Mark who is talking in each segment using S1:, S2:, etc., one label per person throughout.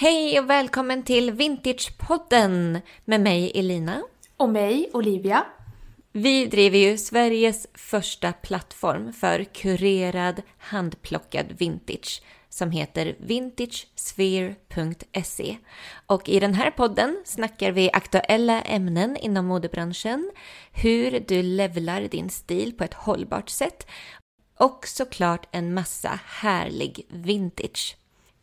S1: Hej och välkommen till Vintagepodden med mig Elina.
S2: Och mig, Olivia.
S1: Vi driver ju Sveriges första plattform för kurerad handplockad vintage som heter vintagesphere.se. Och i den här podden snackar vi aktuella ämnen inom modebranschen, hur du levlar din stil på ett hållbart sätt och såklart en massa härlig vintage.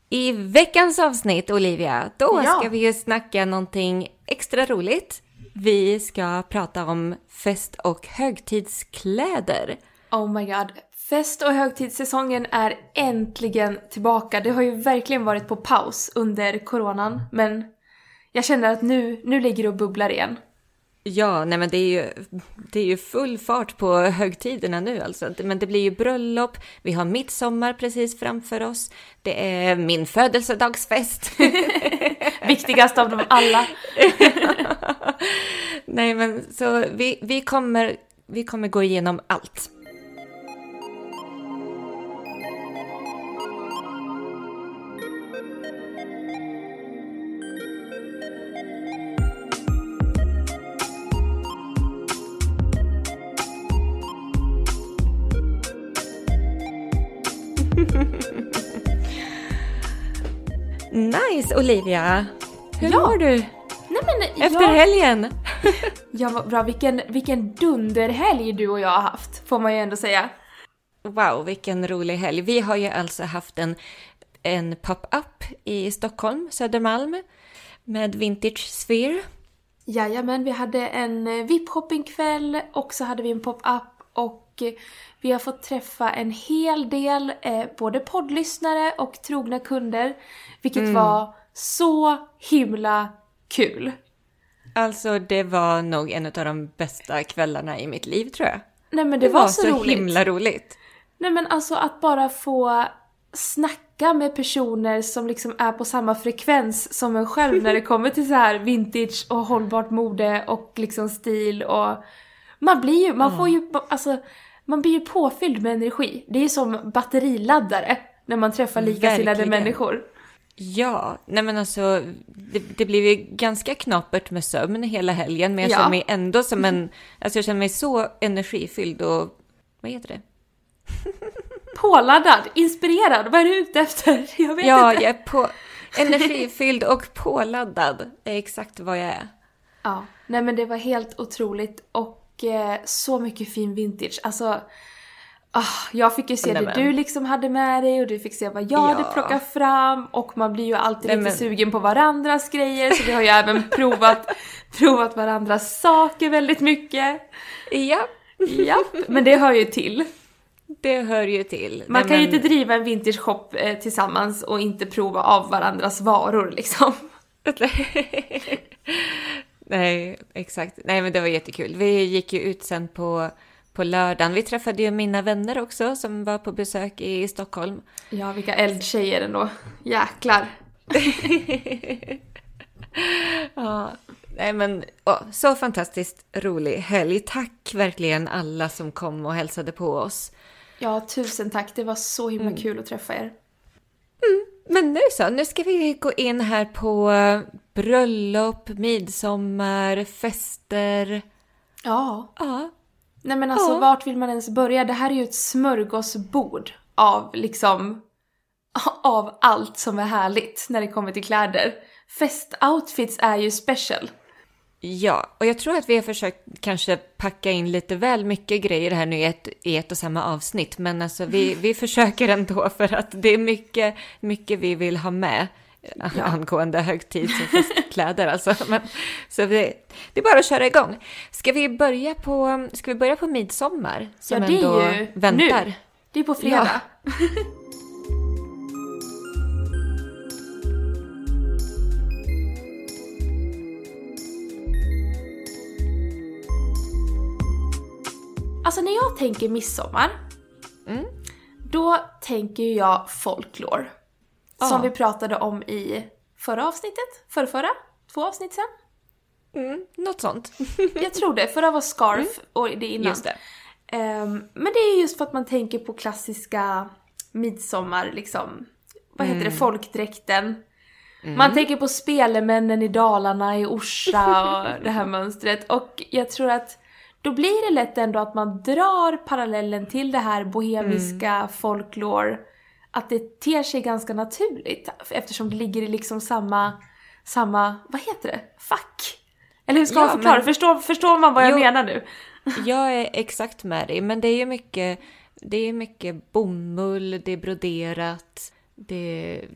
S1: I veckans avsnitt, Olivia, då
S2: Ja.
S1: ska vi ju snacka någonting extra roligt. Vi ska prata om fest och högtidskläder.
S2: Oh my god. Fest och högtidssäsongen är äntligen tillbaka. Det har ju verkligen varit på paus under coronan, men jag känner att nu, nu ligger det och bubblar igen.
S1: Ja, nej men det är ju, det är ju full fart på högtiderna nu alltså. Men det blir ju bröllop, vi har midsommar precis framför oss. Det är min födelsedagsfest.
S2: Viktigast av dem alla.
S1: nej men så vi, vi, kommer, vi kommer gå igenom allt. Nice Olivia! Hur
S2: Ja.
S1: mår du
S2: Nej men
S1: efter
S2: ja,
S1: helgen?
S2: ja, vad bra. Vilken, vilken dunderhelg du och jag har haft, får man ju ändå säga.
S1: Wow, vilken rolig helg. Vi har ju alltså haft en, en pop-up i Stockholm, Södermalm, med Vintage Sphere.
S2: Jajamän, vi hade en eh, VIP-shoppingkväll och så hade vi en pop-up och eh, vi har fått träffa en hel del eh, både poddlyssnare och trogna kunder, vilket var så himla kul.
S1: Alltså, det var nog en av de bästa kvällarna i mitt liv, tror jag.
S2: Nej men det, var, så, roligt.
S1: himla roligt.
S2: Nej men alltså att bara få snacka med personer som liksom är på samma frekvens som en själv när det kommer till så här vintage och hållbart mode och liksom stil och man blir ju, man får ju, alltså man blir ju påfylld med energi. Det är ju som batteriladdare när man träffar likasinnade människor.
S1: Ja, nej men alltså, det, det blev ju ganska knapert med sömn hela helgen, men jag
S2: Ja.
S1: känner mig ändå som en, alltså jag känner mig så energifylld och, vad heter det?
S2: Påladdad, inspirerad, vad är du ute efter? Jag vet
S1: Ja,
S2: inte.
S1: jag är på, energifylld och påladdad, är exakt vad jag är.
S2: Ja, nej men det var helt otroligt och eh, så mycket fin vintage. Alltså, ah, jag fick ju se
S1: Nej,
S2: det du liksom hade med dig och du fick se vad jag hade
S1: Ja.
S2: plockat fram och man blir ju alltid
S1: Nej,
S2: lite sugen på varandras grejer så vi har ju även provat, provat varandras saker väldigt mycket.
S1: Ja,
S2: Ja, men det hör ju till.
S1: det hör ju till.
S2: Man
S1: Nej,
S2: kan ju inte driva en vintage shop eh, tillsammans och inte prova av varandras varor liksom.
S1: Nej, exakt. Nej, men det var jättekul. Vi gick ju ut sen på, på lördagen. Vi träffade ju mina vänner också som var på besök i Stockholm.
S2: Ja, vilka eldtjejer ändå. Jäklar.
S1: Ja, nej men åh, så fantastiskt rolig helg. Tack verkligen alla som kom och hälsade på oss.
S2: Ja, tusen tack. Det var så himla kul att träffa er.
S1: Men nu så, nu ska vi gå in här på eh, bröllop, midsommar, fester.
S2: Ja.
S1: Ja,
S2: Nej men alltså
S1: Ja.
S2: vart vill man ens börja? Det här är ju ett smörgåsbord av liksom av allt som är härligt när det kommer till kläder. Festoutfits är ju special.
S1: Ja, och jag tror att vi har försökt kanske packa in lite väl mycket grejer här nu i ett, i ett och samma avsnitt. Men alltså vi, vi försöker ändå för att det är mycket, mycket vi vill ha med
S2: Ja.
S1: angående högtids och festkläder. Alltså. Men, så vi, det är bara att köra igång. Ska vi börja på, ska vi börja på midsommar? Som
S2: Ja, det är ju
S1: väntar.
S2: nu. Det är på fredag. Alltså när jag tänker midsommar,
S1: Mm.
S2: då tänker jag folklore.
S1: Ja.
S2: Som vi pratade om i förra avsnittet, förra, förra, två avsnitt sen.
S1: Mm, något sånt.
S2: Jag tror det, förra var scarf och det innan.
S1: Just det.
S2: Ehm, men det är just för att man tänker på klassiska midsommar, liksom, vad heter det, folkdräkten. Man tänker på spelemännen i Dalarna, i Orsa och det här mönstret. Och jag tror att då blir det lätt ändå att man drar parallellen till det här bohemiska folklore. Att det ter sig ganska naturligt eftersom det ligger i liksom samma, samma, vad heter det, fack? Eller hur ska
S1: Ja,
S2: man förklara?
S1: men-
S2: Förstår, förstår man vad jag
S1: Jo.
S2: menar nu?
S1: Jag är exakt med dig, men det är ju mycket, det är mycket bomull, det är broderat, det är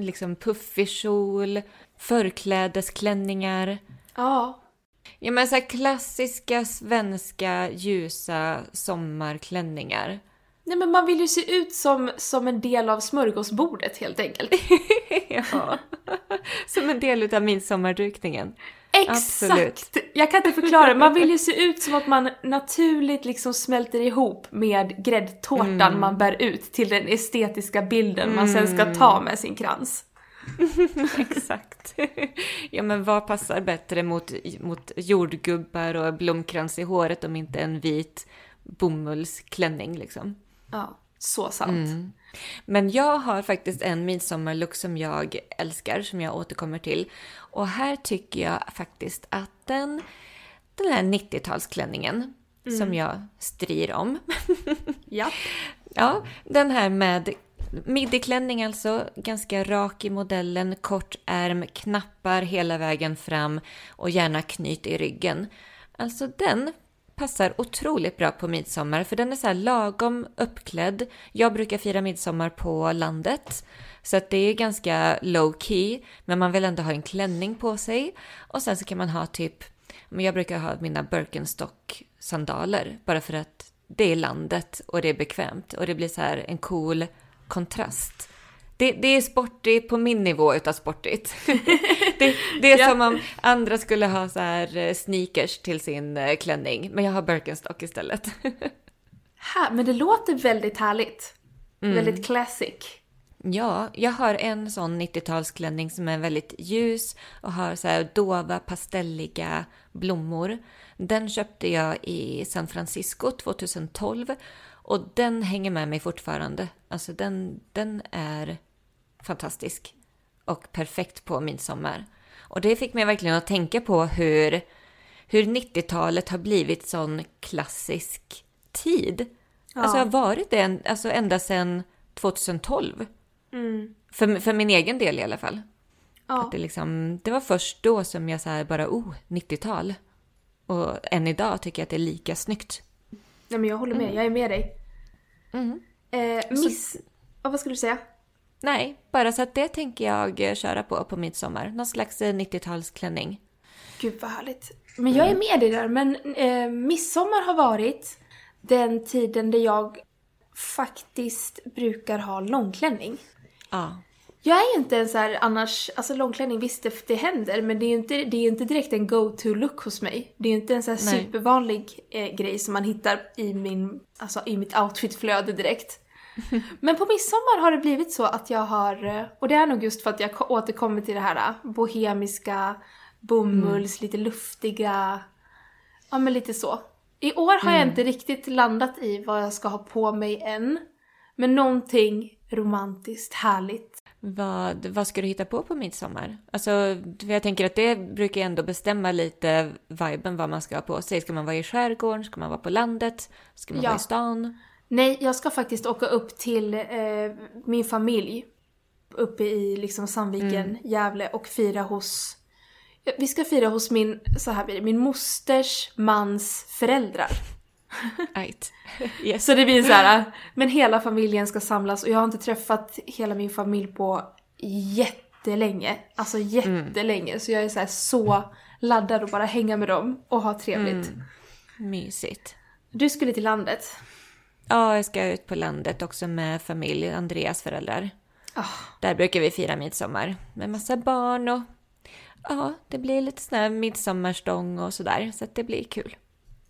S1: liksom puffig kjol, förklädesklänningar.
S2: Ja.
S1: Ja men så här klassiska svenska ljusa sommarklänningar.
S2: Nej men man vill ju se ut som, som en del av smörgåsbordet helt enkelt.
S1: ja. Som en del utav midsommardukningen.
S2: Exakt!
S1: Absolut.
S2: Jag kan inte förklara, man vill ju se ut som att man naturligt liksom smälter ihop med gräddtårtan
S1: Mm.
S2: man bär ut till den estetiska bilden man sen ska ta med sin krans.
S1: Exakt. ja men vad passar bättre mot, mot jordgubbar och blomkrans i håret om inte en vit bomullsklänning liksom.
S2: Ja, så sant.
S1: Mm. Men jag har faktiskt en midsommarlook som jag älskar, som jag återkommer till. Och här tycker jag faktiskt att den, den här 90-talsklänningen som jag strir om.
S2: Ja.
S1: ja, den här med midjeklänning alltså, ganska rak i modellen, kort ärm, knappar hela vägen fram och gärna knyt i ryggen. Alltså den passar otroligt bra på midsommar för den är så här lagom uppklädd. Jag brukar fira midsommar på landet så att det är ganska low key men man vill ändå ha en klänning på sig och sen så kan man ha typ, men jag brukar ha mina Birkenstock sandaler bara för att det är landet och det är bekvämt och det blir så här en cool kontrast. Det, det är sportigt på min nivå utav sportigt. det, det är
S2: Ja.
S1: som om andra skulle ha så här eh, sneakers till sin eh, klänning, men jag har Birkenstock istället.
S2: Här, men det låter väldigt härligt.
S1: Mm.
S2: Väldigt classic.
S1: ja, jag har en sån 90-talsklänning som är väldigt ljus och har så här dova pastelliga blommor. Den köpte jag i San Francisco 2012 och den hänger med mig fortfarande. Alltså den, den är fantastisk och perfekt på midsommar. Och det fick mig verkligen att tänka på hur, hur 90-talet har blivit sån klassisk tid.
S2: Ja.
S1: Alltså har varit det en- alltså ända sedan 2012.
S2: Mm.
S1: För, för min egen del i alla fall.
S2: Ja.
S1: Att det, liksom, det var först då som jag så bara, oh, 90-tal. Och än idag tycker jag att det är lika snyggt.
S2: Nej men jag håller med, jag är med dig.
S1: Mm.
S2: Eh, miss... Ja, vad skulle du säga?
S1: Nej, bara så att det tänker jag eh, köra på på midsommar. Någon slags eh, 90-talsklänning.
S2: Gud vad härligt. Men jag är med dig där, men eh, midsommar har varit den tiden där jag faktiskt brukar ha långklänning.
S1: Ja.
S2: Jag är ju inte en så här annars, alltså långklänning visst det, det händer men det är ju inte, det är inte direkt en go-to look hos mig. Det är ju inte en så här
S1: Nej.
S2: supervanlig eh, grej som man hittar i min, alltså i mitt outfitflöde direkt. Men på midsommar har det blivit så att jag har, eh, och det är nog just för att jag ko- återkommer till det här eh, bohemiska, bomulls, lite luftiga, ja men lite så. I år har jag inte riktigt landat i vad jag ska ha på mig än. Men någonting romantiskt, härligt.
S1: Vad, vad ska du hitta på på midsommar? Alltså, för jag tänker att det brukar ändå bestämma lite viben vad man ska ha på sig. Ska man vara i skärgården? Ska man vara på landet? Ska man
S2: Ja.
S1: vara i stan?
S2: Nej, jag ska faktiskt åka upp till eh, min familj. Uppe i liksom Sandviken, Gävle och fira hos... Vi ska fira hos min, så här blir det, min mosters mans föräldrar.
S1: Right. Yes.
S2: Så det blir så här, men hela familjen ska samlas och jag har inte träffat hela min familj på jättelänge. Alltså jättelänge. Så jag är så här så laddad att bara hänga med dem och ha trevligt.
S1: Mysigt.
S2: Du skulle till landet.
S1: Ja, jag ska ut på landet också med familj, Andreas föräldrar.
S2: Ah.
S1: Där brukar vi fira midsommar med massa barn och ja, det blir lite sån här midsommarstång och sådär. Så att det blir kul.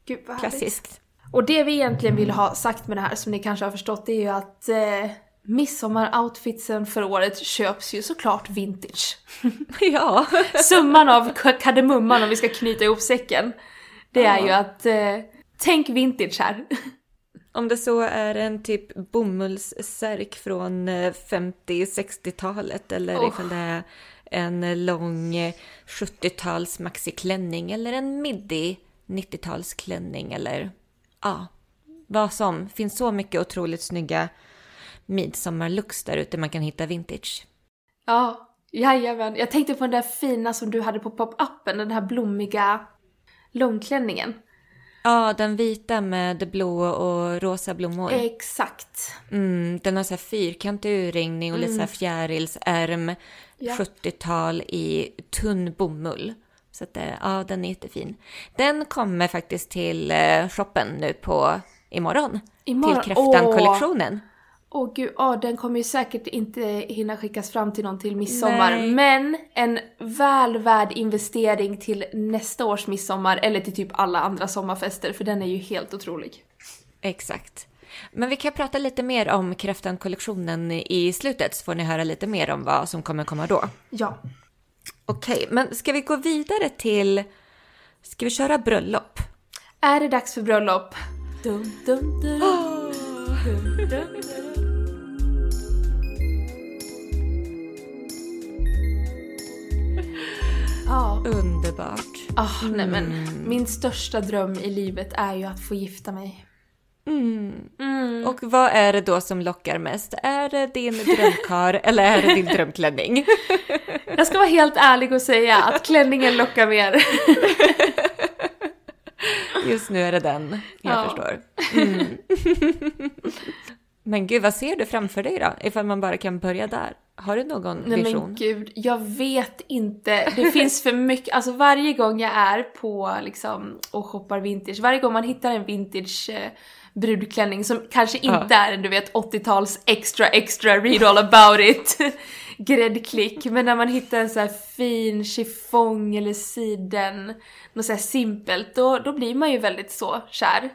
S2: Gud vad.
S1: Klassiskt.
S2: Och det vi egentligen vill ha sagt med det här, som ni kanske har förstått, det är ju att eh, midsommaroutfitsen för året köps ju såklart vintage.
S1: ja.
S2: Summan av kardemumman om vi ska knyta ihop säcken, det är
S1: Ja.
S2: ju att eh, tänk vintage här.
S1: Om det så är en typ bomullssärk från eh, 50-60-talet eller
S2: Oh.
S1: ifall det är en lång eh, 70-tals maxiklänning eller en midi 90-talsklänning eller ja, vad som. finns så mycket otroligt snygga midsommarlooks där ute man kan hitta vintage.
S2: Ja, jajamän. Jag tänkte på den där fina som du hade på pop-upen, den här blommiga långklänningen.
S1: Ja, den vita med blå och rosa blommor.
S2: Exakt.
S1: Mm, den har så här fyrkantig urringning och lite så här fjärilsärm.
S2: Ja.
S1: 70-tal i tunn bomull. Så att, eh, ja, den är jättefin. Den kommer faktiskt till eh, shoppen nu på imorgon.
S2: Imorgon?
S1: Till Kräftan-kollektionen.
S2: Åh gud, åh, den kommer ju säkert inte hinna skickas fram till någon till midsommar.
S1: Nej.
S2: Men en väl värd investering till nästa års midsommar eller till typ alla andra sommarfester för den är ju helt otrolig.
S1: Exakt. Men vi kan prata lite mer om Kräftan-kollektionen i slutet så får ni höra lite mer om vad som kommer komma då.
S2: Ja.
S1: Okej, men ska vi gå vidare till... Ska vi köra bröllop?
S2: Är det dags för bröllop? Dum, dum, dum, dum, dum, dum. Ja.
S1: Underbart.
S2: Ah, nej men, min största dröm i livet är ju att få gifta mig. Mm.
S1: Och vad är det då som lockar mest? Är det din drömkar eller är det din drömklänning?
S2: Jag ska vara helt ärlig och säga att klänningen lockar mer.
S1: Just nu är det den, jag
S2: Ja.
S1: förstår. Mm. Men gud, vad ser du framför dig då? Ifall man bara kan börja där. Har du någon
S2: Nej
S1: vision?
S2: men gud, jag vet inte. Det finns för mycket, alltså varje gång jag är på liksom och shoppar vintage, varje gång man hittar en vintage eh, brudklänning som kanske inte är en du vet 80-tals extra extra read all about it gräddklick, men när man hittar en så här fin chiffong eller siden, något så simpelt, då, då blir man ju väldigt så kär.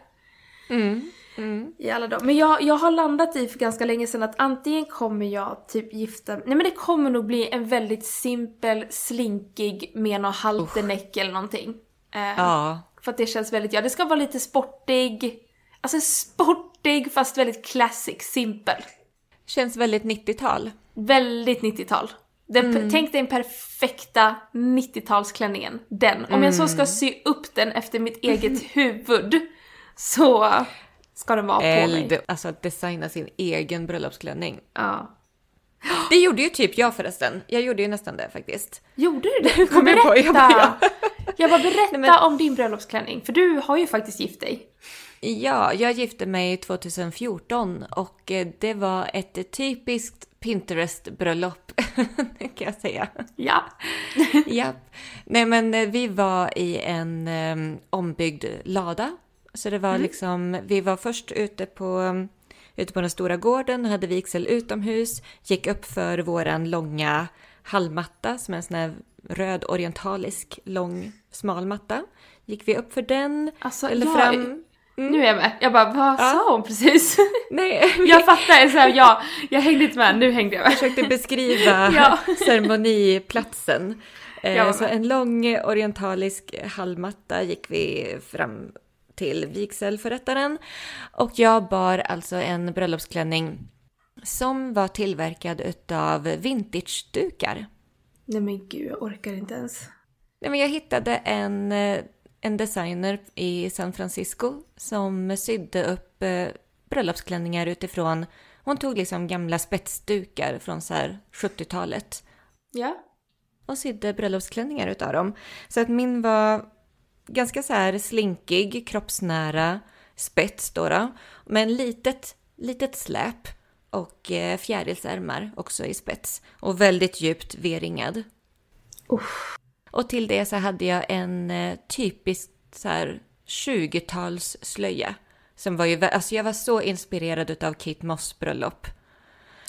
S2: I alla dagar. Men jag, jag har landat i för ganska länge sedan att antingen kommer jag typ gifta Nej men det kommer nog bli en väldigt simpel, slinkig med någon halterneck eller någonting. Eh,
S1: Ja,
S2: För att det känns väldigt, ja det ska vara lite sportig. Alltså sportig fast väldigt classic, simpel.
S1: känns väldigt 90-tal.
S2: Väldigt 90-tal. Den, Tänk dig den perfekta 90-talsklänningen. Den. Om jag så ska sy upp den efter mitt eget huvud så ska den vara på
S1: Eld,
S2: mig.
S1: alltså att designa sin egen bröllopsklänning.
S2: Ja.
S1: Det gjorde ju typ jag förresten. Jag gjorde ju nästan det faktiskt.
S2: Gjorde du det?
S1: Kom på, jag
S2: berätta!
S1: bara,
S2: Jag bara berätta
S1: Nej, men-
S2: om din bröllopsklänning, för du har ju faktiskt gift dig.
S1: Ja, jag gifte mig 2014 och eh, det var ett typiskt Pinterest-bröllop, kan jag säga.
S2: Ja.
S1: Japp. Nej men eh, vi var i en um, ombyggd lada. Så det var liksom, vi var först ute på, um, ute på den stora gården, hade vigsel utomhus, gick upp för våran långa hallmatta som är en sån här röd orientalisk lång smal matta. Gick vi upp för den,
S2: Alltså,
S1: eller
S2: jag-
S1: fram...
S2: Nu är jag med. Jag bara, vad sa hon precis?
S1: Nej,
S2: jag fattar, så här, ja, jag hängde inte med, nu hängde jag med.
S1: försökte beskriva
S2: Ja.
S1: ceremoniplatsen. Eh,
S2: Jag
S1: Så en lång orientalisk hallmatta gick vi fram till vigselförrättaren och jag bar alltså en bröllopsklänning som var tillverkad utav vintage-dukar.
S2: Nej men gud, jag orkar inte ens.
S1: Nej, men jag hittade en, eh, en designer i San Francisco som sydde upp eh, bröllopsklänningar utifrån, hon tog liksom gamla spetsdukar från så här 70-talet
S2: Ja.
S1: och sydde bröllopsklänningar utav dem. Så att min var ganska så här slinkig, kroppsnära, spets då, då men litet, litet släp och eh, fjärilsärmar också i spets och väldigt djupt V-ringad. Och till det så hade jag en eh, typisk så här 20-tals slöja. Som var ju, alltså jag var så inspirerad utav Kate Moss bröllop.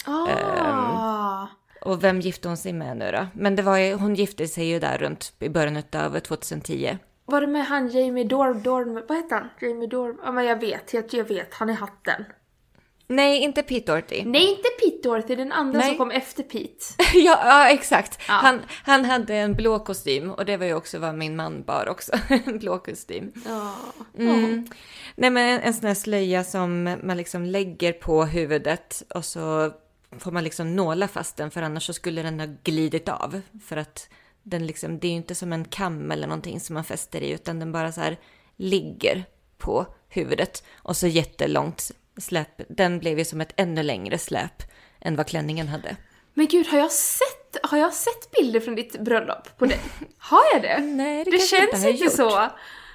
S2: Ah.
S1: Och vem gifte hon sig med nu då? Men det var ju, hon gifte sig ju där runt i början av 2010.
S2: Var det med han Jamie Dorm, Dorm, vad heter han? Jamie Dorm? Ja men jag vet, jag, jag vet, han är hatten.
S1: Nej, inte Pete Doherty.
S2: Nej inte Pete Dorothy, den andra
S1: Nej.
S2: som kom efter Pete.
S1: ja, ja, exakt.
S2: Ja.
S1: Han, han hade en blå kostym och det var ju också vad min man bar också. en blå kostym.
S2: Ja.
S1: Mm. Nej men en, en sån här slöja som man liksom lägger på huvudet och så får man liksom nåla fast den för annars så skulle den ha glidit av. För att den liksom, det är ju inte som en kam eller någonting som man fäster i utan den bara så här ligger på huvudet och så jättelångt släp. Den blev ju som ett ännu längre släp än vad klänningen hade.
S2: Men gud, har jag sett, har jag sett bilder från ditt bröllop på dig? Har jag det?
S1: Nej, det,
S2: Det
S1: kanske
S2: känns
S1: har
S2: inte
S1: gjort.
S2: så.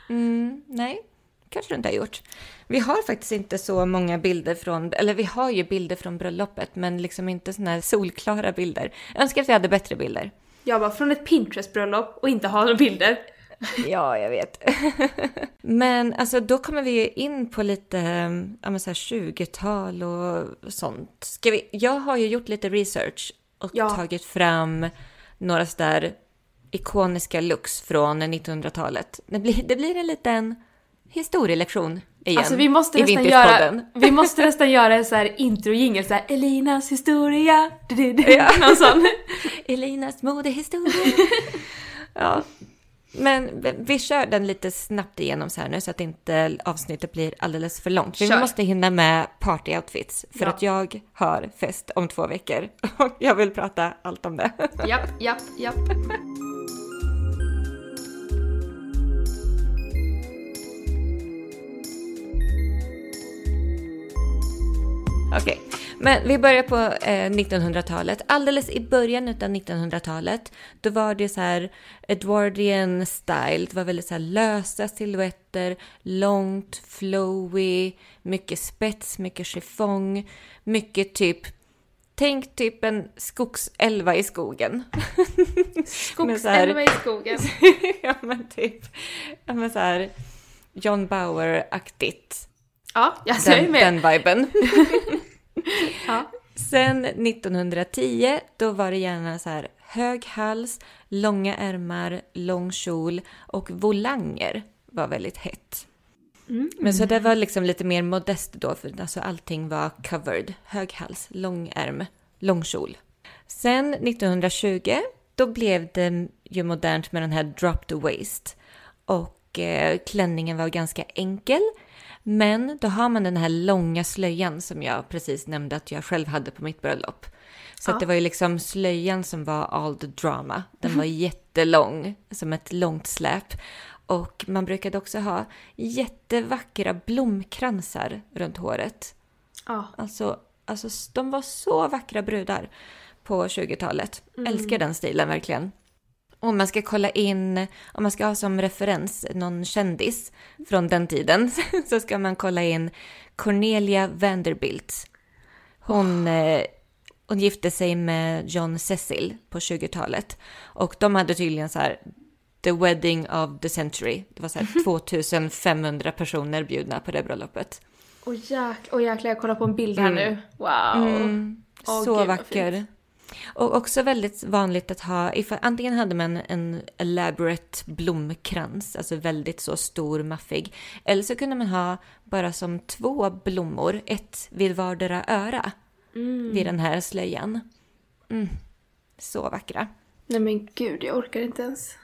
S1: Mm, nej, kanske du inte har gjort. Vi har faktiskt inte så många bilder från, eller vi har ju bilder från bröllopet, men liksom inte såna här solklara bilder. Jag önskar att vi hade bättre bilder.
S2: Jag var från ett Pinterest-bröllop och inte har några bilder.
S1: Ja, jag vet. men alltså då kommer vi ju in på lite ja, men så här 20-tal och sånt. Ska vi, jag har ju gjort lite research och
S2: Ja.
S1: tagit fram några sådär ikoniska looks från 1900-talet. Det blir, det blir en liten historielektion igen
S2: Alltså vi måste
S1: i
S2: nästan göra, vi måste nästan göra en så här intro-jingel så här Elinas historia, du, du, du.
S1: Ja.
S2: någon sån.
S1: Elinas modehistoria. ja. Men vi- kör den lite snabbt igenom så här nu så att inte avsnittet blir alldeles för långt. För vi måste hinna med partyoutfits för
S2: Ja.
S1: att jag har fest om två veckor och jag vill prata allt om det.
S2: Japp, japp, japp.
S1: Okej, men vi börjar på eh, 1900-talet. Alldeles i början av 1900-talet, då var det så här Edwardian style. Det var väldigt så här lösa silhuetter, långt, flowy, mycket spets, mycket chiffong, mycket typ Tänk typ en skogsälva i skogen.
S2: Skogsälva i skogen.
S1: ja men typ, ja men så här John Bauer-aktigt.
S2: Ja, alltså jag är
S1: Den,
S2: med.
S1: den viben.
S2: Ja.
S1: Sen 1910, då var det gärna så här hög hals, långa ärmar, lång kjol och volanger var väldigt hett. Men så det var liksom lite mer modest då, för alltså allting var covered. Hög hals, lång ärm, lång kjol. Sen 1920, då blev det ju modernt med den här drop the waist. Och eh, klänningen var ganska enkel. Men då har man den här långa slöjan som jag precis nämnde att jag själv hade på mitt bröllop. Så
S2: Ja.
S1: det var ju liksom slöjan som var all the drama. Den var jättelång, som ett långt släp. Och man brukade också ha jättevackra blomkransar runt håret.
S2: Ja.
S1: Alltså, alltså de var så vackra brudar på 20-talet. Älskar den stilen verkligen. Om man ska kolla in, om man ska ha som referens någon kändis från den tiden så ska man kolla in Cornelia Vanderbilt. Hon, eh, hon gifte sig med John Cecil på 20-talet och de hade tydligen så här the wedding of the century. Det var så här 2500 personer bjudna på det bröllopet.
S2: Och jäkla, och jäkla jag kollar på en bild här nu. Wow.
S1: Mm,
S2: Åh,
S1: så
S2: gud,
S1: vacker. Och också väldigt vanligt att ha, ifall, antingen hade man en elaborate blomkrans, alltså väldigt så stor, maffig. Eller så kunde man ha bara som två blommor, ett vid vardera öra, vid den här slöjan. Mm, så vackra.
S2: Nej men gud, jag orkar inte ens.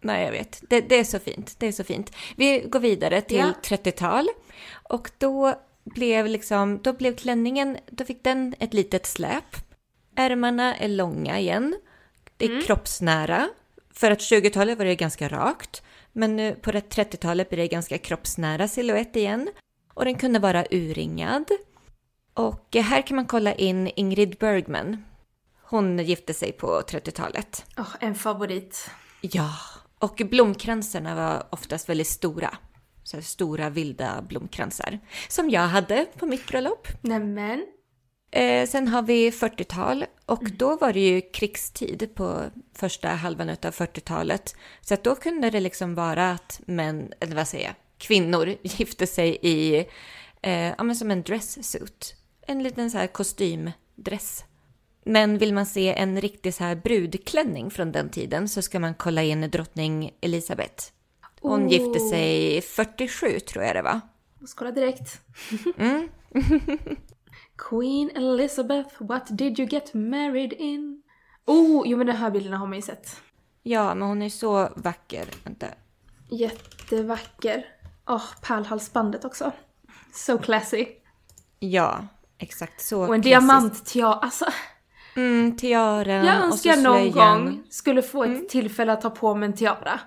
S1: Nej, jag vet. Det, det är så fint. Det är så fint. Vi går vidare till
S2: Ja.
S1: 30-tal. Och då blev liksom, då blev klänningen, då fick den ett litet släp. Ärmarna är långa igen. Det är kroppsnära. För att 20-talet var det ganska rakt. Men nu på det 30-talet blir det ganska kroppsnära silhuett igen. Och den kunde vara urringad. Och här kan man kolla in Ingrid Bergman. Hon gifte sig på 30-talet.
S2: Åh, en favorit.
S1: Ja, och blomkransarna var oftast väldigt stora. Så stora vilda blomkransar. Som jag hade på mitt bröllop.
S2: Nämen.
S1: Eh, sen har vi 40-tal och då var det ju krigstid på första halvan av 40-talet. Så att då kunde det liksom vara att män, eller vad säger jag, kvinnor gifte sig i, eh, ja men som en dresssuit. En liten så här kostymdress. Men vill man se en riktig så här brudklänning från den tiden så ska man kolla in drottning Elisabeth. Hon
S2: Oh.
S1: gifte sig 47 tror jag det var.
S2: Jag ska kolla direkt.
S1: Mm.
S2: Queen Elizabeth, what did you get married in? Oh, jo men de här bilderna har man ju sett.
S1: Ja, men hon är så vacker. Vänta.
S2: Jättevacker. Åh, pärlhalsbandet också. So classy.
S1: Ja, exakt så.
S2: Och en diamanttiara. Alltså,
S1: Mm, tiaran
S2: jag
S1: och så
S2: önskar jag någon
S1: slöjan.
S2: gång skulle få ett tillfälle att ta på mig en tiara.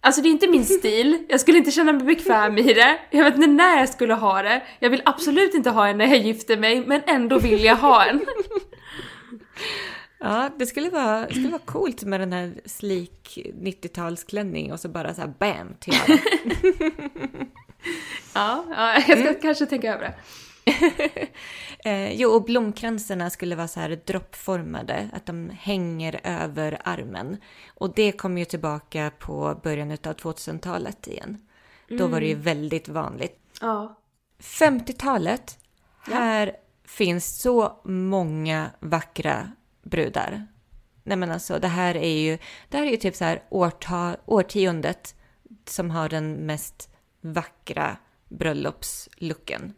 S2: Alltså det är inte min stil, jag skulle inte känna mig bekväm i det. Jag vet inte när jag skulle ha det. Jag vill absolut inte ha en när jag gifter mig, men ändå vill jag ha en.
S1: Ja, det skulle vara, det skulle vara coolt med den här slik 90-talsklänning och så bara så här bam, tiara.
S2: Ja, ja jag ska kanske tänka över det.
S1: Eh, jo, och blomkransarna skulle vara så här droppformade, att de hänger över armen. Och det kom ju tillbaka på början av 2000-talet igen. Då var det ju väldigt vanligt.
S2: Ja.
S1: 50-talet, här finns så många vackra brudar. Nej men alltså, det här är ju, det här är ju typ så här årta, årtiondet som har den mest vackra bröllopslooken.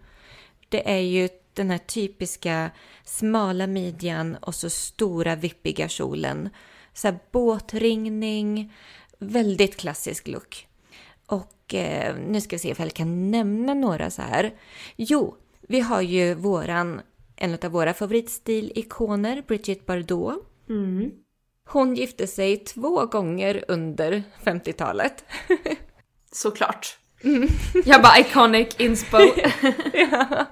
S1: Det är ju den här typiska smala midjan och så stora vippiga kjolen. Så här båtringning, väldigt klassisk look. Och eh, nu ska vi se ifall jag kan nämna några så här. Jo, vi har ju våran, en av våra favoritstilikoner, Brigitte Bardot.
S2: Mm.
S1: Hon gifte sig två gånger under 50-talet.
S2: Såklart. Jag bara iconic inspo.
S1: Ja.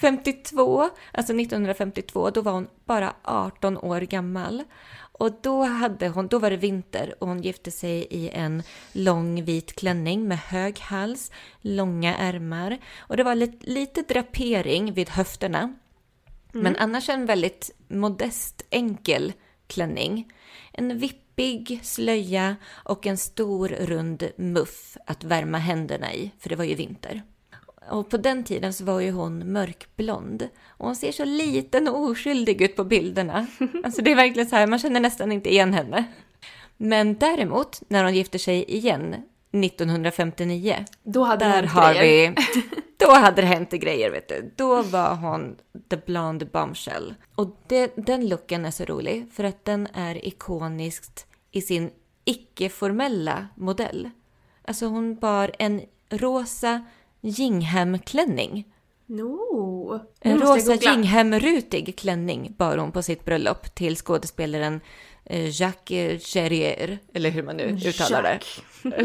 S1: 52, alltså 1952, då var hon bara 18 år gammal. Och då, hade hon, då var det vinter och hon gifte sig i en lång vit klänning med hög hals, långa ärmar och det var lite, lite drapering vid höfterna. Men annars en väldigt modest, enkel klänning. En vippig slöja och en stor rund muff att värma händerna i, för det var ju vinter. Och på den tiden så var ju hon mörkblond. Och hon ser så liten och oskyldig ut på bilderna. Alltså det är verkligen så här, man känner nästan inte igen henne. Men däremot, när hon gifter sig igen 1959,
S2: Då hade det
S1: där
S2: hänt
S1: har
S2: grejer.
S1: vi... Då hade det hänt grejer, vet du. Då var hon the blonde bombshell. Och det, den looken är så rolig, för att den är ikoniskt i sin icke-formella modell. Alltså hon bar en rosa Gingham-klänning.
S2: No.
S1: En rosa. Gingham-rutig klänning bar hon på sitt bröllop till skådespelaren Jacques Cherrier, eller hur man nu uttalar det.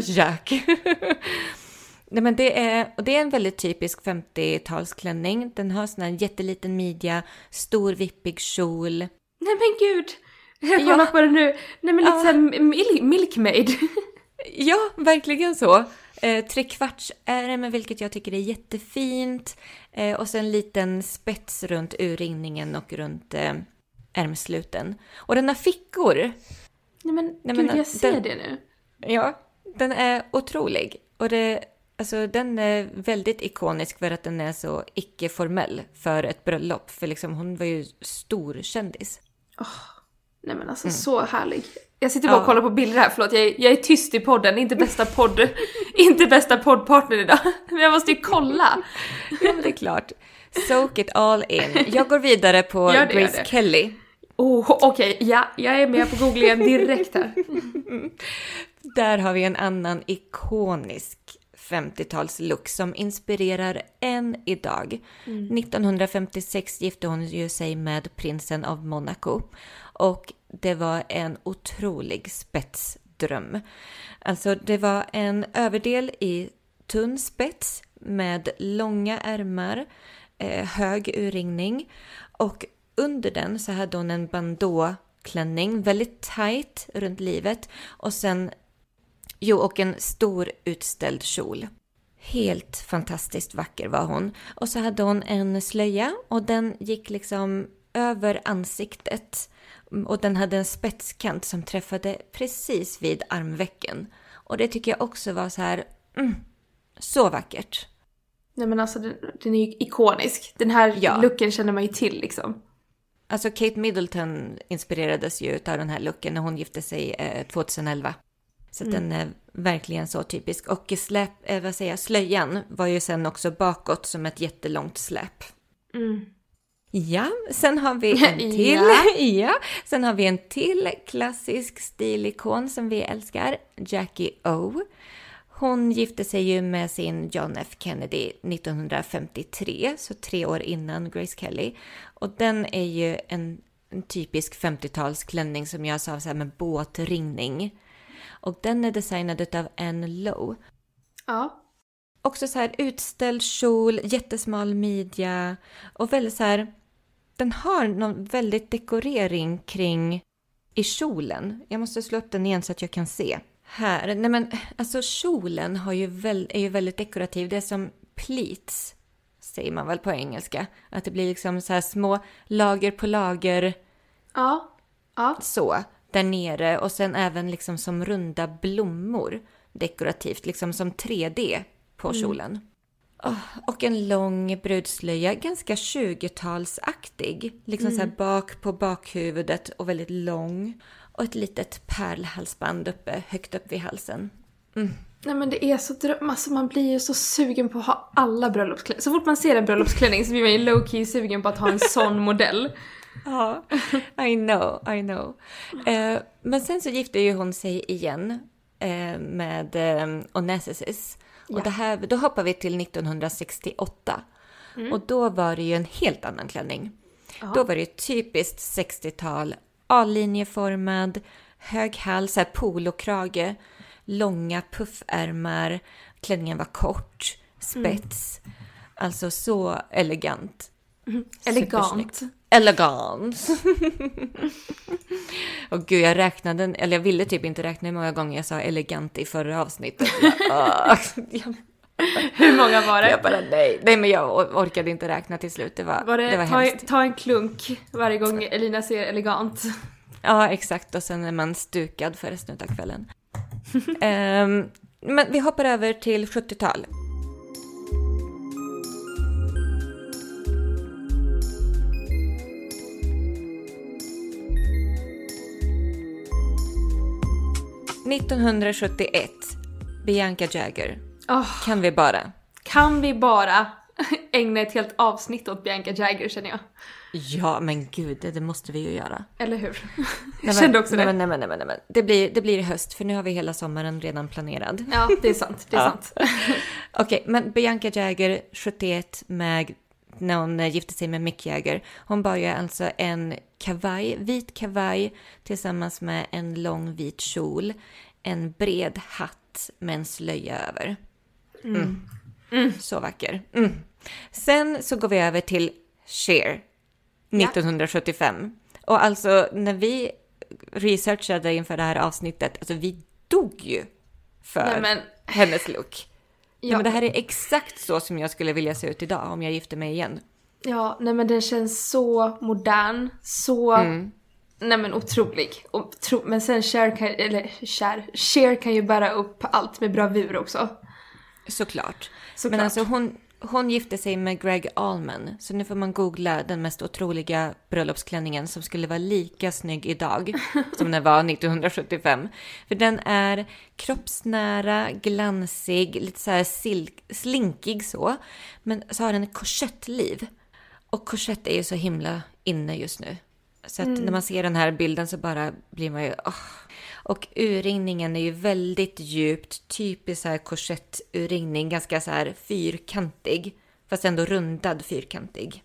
S1: Jacques. Nej, men det, är, och det är en väldigt typisk 50-talsklänning. Den har sån här jätteliten midja, stor vippig kjol.
S2: Nej men gud! Jag kollar
S1: Ja.
S2: på det nu. Nej men lite
S1: Ja.
S2: såhär mil- milkmaid.
S1: Ja, verkligen så. Eh, Trekvartsärm, vilket jag tycker är jättefint. Eh, och sen en liten spets runt urringningen och runt eh, ärmsluten. Och den har fickor.
S2: Nej men
S1: Nej,
S2: gud
S1: men
S2: jag ser
S1: den-
S2: det nu.
S1: Ja, den är otrolig. Och det, alltså, den är väldigt ikonisk för att den är så icke-formell för ett bröllop. För liksom, hon var ju stor kändis.
S2: Nej men alltså så härlig. Jag sitter bara
S1: Mm. Ja.
S2: och kollar på bilder här, förlåt jag är, jag är tyst i podden, inte bästa podd, inte bästa poddpartner idag. Men jag måste ju kolla.
S1: Ja, men det är klart. Soak it all in. Jag går vidare på
S2: det,
S1: Grace. Kelly.
S2: Oh, Okej, ja, jag är med på googlingen direkt här.
S1: Där har vi en annan ikonisk 50-talslook som inspirerar än idag. 1956 gifte hon ju sig med prinsen av Monaco och det var en otrolig spetsdröm. Alltså det var en överdel i tunn spets med långa ärmar, eh, hög urringning och under den så hade hon en bandåklänning, väldigt tight runt livet och sen Jo, och en stor utställd kjol. Helt fantastiskt vacker var hon. Och så hade hon en slöja och den gick liksom över ansiktet. Och den hade en spetskant som träffade precis vid armvecken. Och det tycker jag också var så här, mm, så vackert.
S2: Nej men alltså den, den är ju ikonisk. Den här
S1: Ja.
S2: looken känner man ju till liksom.
S1: Alltså Kate Middleton inspirerades ju av den här looken när hon gifte sig eh, 2011. Så att den är verkligen så typisk. Och släp, eh, vad säger jag, slöjan var ju sen också bakåt som ett jättelångt släp.
S2: Mm.
S1: Ja, sen har vi en till.
S2: Ja.
S1: ja. Sen har vi en till klassisk stilikon som vi älskar, Jackie O. hon gifte sig ju med sin John F Kennedy 1953, så tre år innan Grace Kelly. Och den är ju en, en typisk 50-talsklänning som jag sa så här med båtringning. Och den är designad av Anne Lowe.
S2: Ja.
S1: Också så här utställd kjol, jättesmal midja och väldigt så här. Den har någon väldigt dekorering kring i kjolen. Jag måste slå upp den igen så att jag kan se. Här, nej men alltså kjolen har ju väl, är ju väldigt dekorativ. Det är som pleats, säger man väl på engelska. Att det blir liksom så här små lager på lager
S2: Ja. Ja.
S1: så där nere och sen även liksom som runda blommor dekorativt, liksom som 3D på kjolen. Åh, och en lång brudslöja, ganska 20-talsaktig. Liksom så här bak på bakhuvudet och väldigt lång. Och ett litet pärlhalsband uppe, högt upp vid halsen.
S2: Nej men det är så dröm, alltså man blir ju så sugen på att ha alla bröllopsklänningar. Så fort man ser en bröllopsklänning så blir man ju low key sugen på att ha en sån modell.
S1: Ja, I know, I know. Eh, men sen så gifte ju hon sig igen eh, med eh, Onassis. Och
S2: Ja.
S1: det här, då hoppar vi till 1968. Och då var det ju en helt annan klänning. Då var det ju typiskt 60-tal, A-linjeformad, hög hals, polokrage, långa puffärmar, klänningen var kort, spets. Alltså så elegant.
S2: Elegant.
S1: Supersnyggt. Elegant. Och gud, jag räknade, eller jag ville typ inte räkna hur många gånger jag sa elegant i förra avsnittet. Jag,
S2: Hur många var det?
S1: jag bara nej, nej men jag or- orkade inte räkna till slut. Det var,
S2: Var det,
S1: det var
S2: ta,
S1: hemskt.
S2: ta en klunk varje gång Elina ser elegant.
S1: Ja, exakt. Och sen är man stukad för resten av kvällen. Ehm, men vi hoppar över till 70-tal. –1971. Bianca Jagger.
S2: Åh,
S1: Kan vi bara?
S2: kan vi bara ägna ett helt avsnitt åt Bianca Jagger känner jag.
S1: Ja, men gud, det, det måste vi ju göra.
S2: Eller hur?
S1: Nej,
S2: Jag kände också
S1: nej,
S2: det.
S1: Nej, nej, men, nej, men. Det, blir, det blir höst, för nu har vi hela sommaren redan planerad.
S2: Ja, det är sant. Det är
S1: Ja.
S2: sant.
S1: Okej, men Bianca Jagger, 71, med, när hon eh, gifte sig med Mick Jagger. Hon bar ju alltså en kavaj, vit kavaj tillsammans med en lång vit kjol, en bred hatt med en slöja över. Mm. Så vacker. Mm. Sen så går vi över till Cher, 1975. Och alltså när vi researchade inför det här avsnittet, alltså vi dog ju för
S2: Nej, men-
S1: hennes look. Nej,
S2: Ja.
S1: men det här är exakt så som jag skulle vilja se ut idag om jag gifte mig igen.
S2: Ja, nej men den känns så modern, så...
S1: Mm.
S2: Nej men otrolig. Otro... Men sen Cher kan, eller Cher, Cher kan ju bära upp allt med bravur också.
S1: Såklart.
S2: Såklart.
S1: Men alltså hon, hon gifte sig med Greg Allman. Så nu får man googla den mest otroliga bröllopsklänningen som skulle vara lika snygg idag som den var 1975. För den är kroppsnära, glansig, lite så här silk, slinkig så. Men så har den ett korsettliv. Och korsett är ju så himla inne just nu. Så att när man ser den här bilden så bara blir man ju... åh. Och urringningen är ju väldigt djupt, typisk så här korsetturringning, ganska så här fyrkantig. Fast ändå rundad fyrkantig.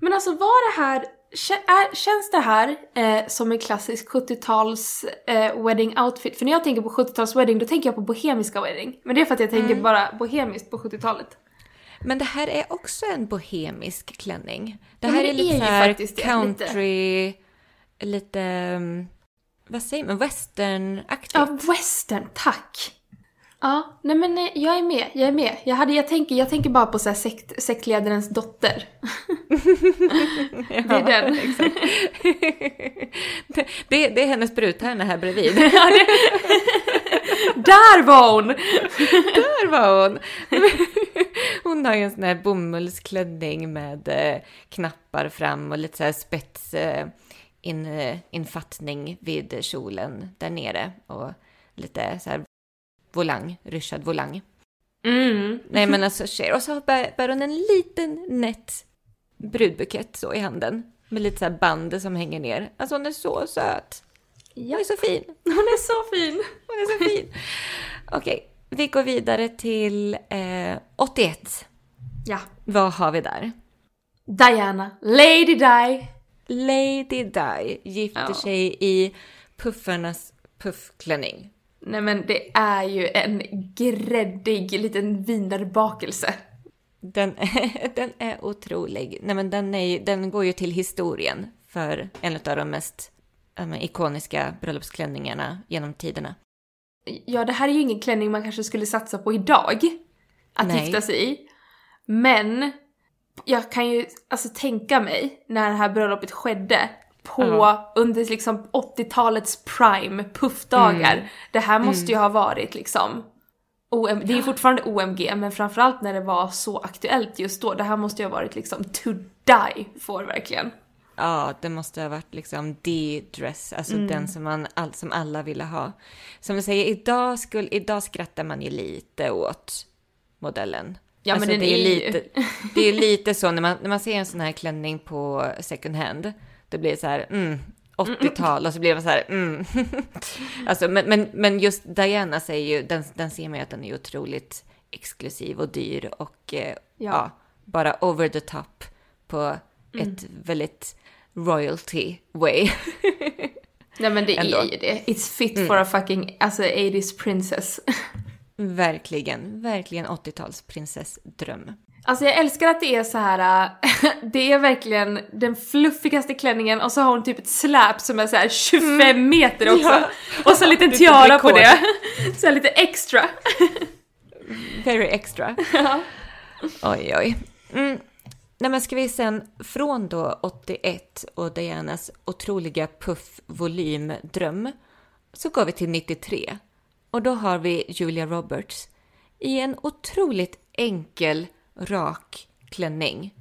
S2: Men alltså var det här, kä- är, känns det här eh, som en klassisk 70-tals eh, wedding outfit? För när jag tänker på 70-tals wedding då tänker jag på bohemiska wedding. Men det är för att jag tänker bara bohemiskt på 70-talet.
S1: Men det här är också en bohemisk klänning. Det
S2: Ja,
S1: här är
S2: det
S1: lite
S2: är
S1: så
S2: ju
S1: här country, lite... um, vad säger man? Westernaktigt.
S2: Ja, western, tack! Ja, nej men eh, jag är med, jag är med. Jag, hade, jag, tänker, jag tänker bara på så här sekt, sektledarens dotter. det är den.
S1: det, det, det är hennes brudtärna här bredvid.
S2: Där var hon!
S1: Där var hon! Hon har ju en sån här bomullsklänning med eh, knappar fram och lite så här spets eh, in, eh, infattning vid kjolen där nere och lite så här volang, ryschad volang.
S2: Mm.
S1: Nej men alltså Cher. Och så bär, bär hon en liten nätt brudbukett så i handen med lite så här band som hänger ner. Alltså hon är så söt. Hon är så fin.
S2: Hon är så fin!
S1: Hon är så fin. Okej, vi går vidare till eh, 81.
S2: Ja.
S1: Vad har vi där?
S2: Diana, Lady Di.
S1: Lady Di gifter
S2: Ja.
S1: sig i puffarnas puffklänning.
S2: Nej men det är ju en gräddig liten wienerbakelse.
S1: Den, den är otrolig. Nej, men den, är, den går ju till historien för en av de mest men, ikoniska bröllopsklänningarna genom tiderna.
S2: Ja, det här är ju ingen klänning man kanske skulle satsa på idag. Att
S1: Nej.
S2: gifta sig i. Men jag kan ju alltså tänka mig när det här bröllopet skedde på
S1: Ja.
S2: under liksom 80-talets prime puffdagar.
S1: Mm.
S2: Det här måste ju ha varit liksom OM, det är fortfarande OMG, men framförallt när det var så aktuellt just då. Det här måste ju ha varit liksom to die for verkligen.
S1: Ja, det måste ha varit liksom the dress, alltså
S2: Mm.
S1: den som, man, all, som alla ville ha. Som du säger, idag, skulle, idag skrattar man ju lite åt modellen.
S2: Ja, men
S1: alltså,
S2: den
S1: det är,
S2: är ju-
S1: lite, det är ju lite så när man, när man ser en sån här klänning på second hand, det blir så här, mm, 80-tal och så blir man så här, mm. alltså, men, men, men just Diana säger ju, den, den ser man ju att den är otroligt exklusiv och dyr och eh, ja.
S2: Ja.
S1: bara over the top på ett väldigt royalty way.
S2: Nej men det
S1: Ändå.
S2: är ju det. It's fit for a fucking, alltså 80s princess.
S1: verkligen, verkligen 80-tals prinsessdröm.
S2: Alltså jag älskar att det är så här. det är verkligen den fluffigaste klänningen och så har hon typ ett släp som är så här 25 meter också.
S1: Ja.
S2: Och så en liten
S1: Lite
S2: tiara på det. Så här lite extra.
S1: Very extra.
S2: Ja.
S1: Oj, oj. Mm. Nej, men ska vi sen från då 81 och Dianas otroliga puffvolymdröm så går vi till 93. Och då har vi Julia Roberts i en otroligt enkel, rak klänning.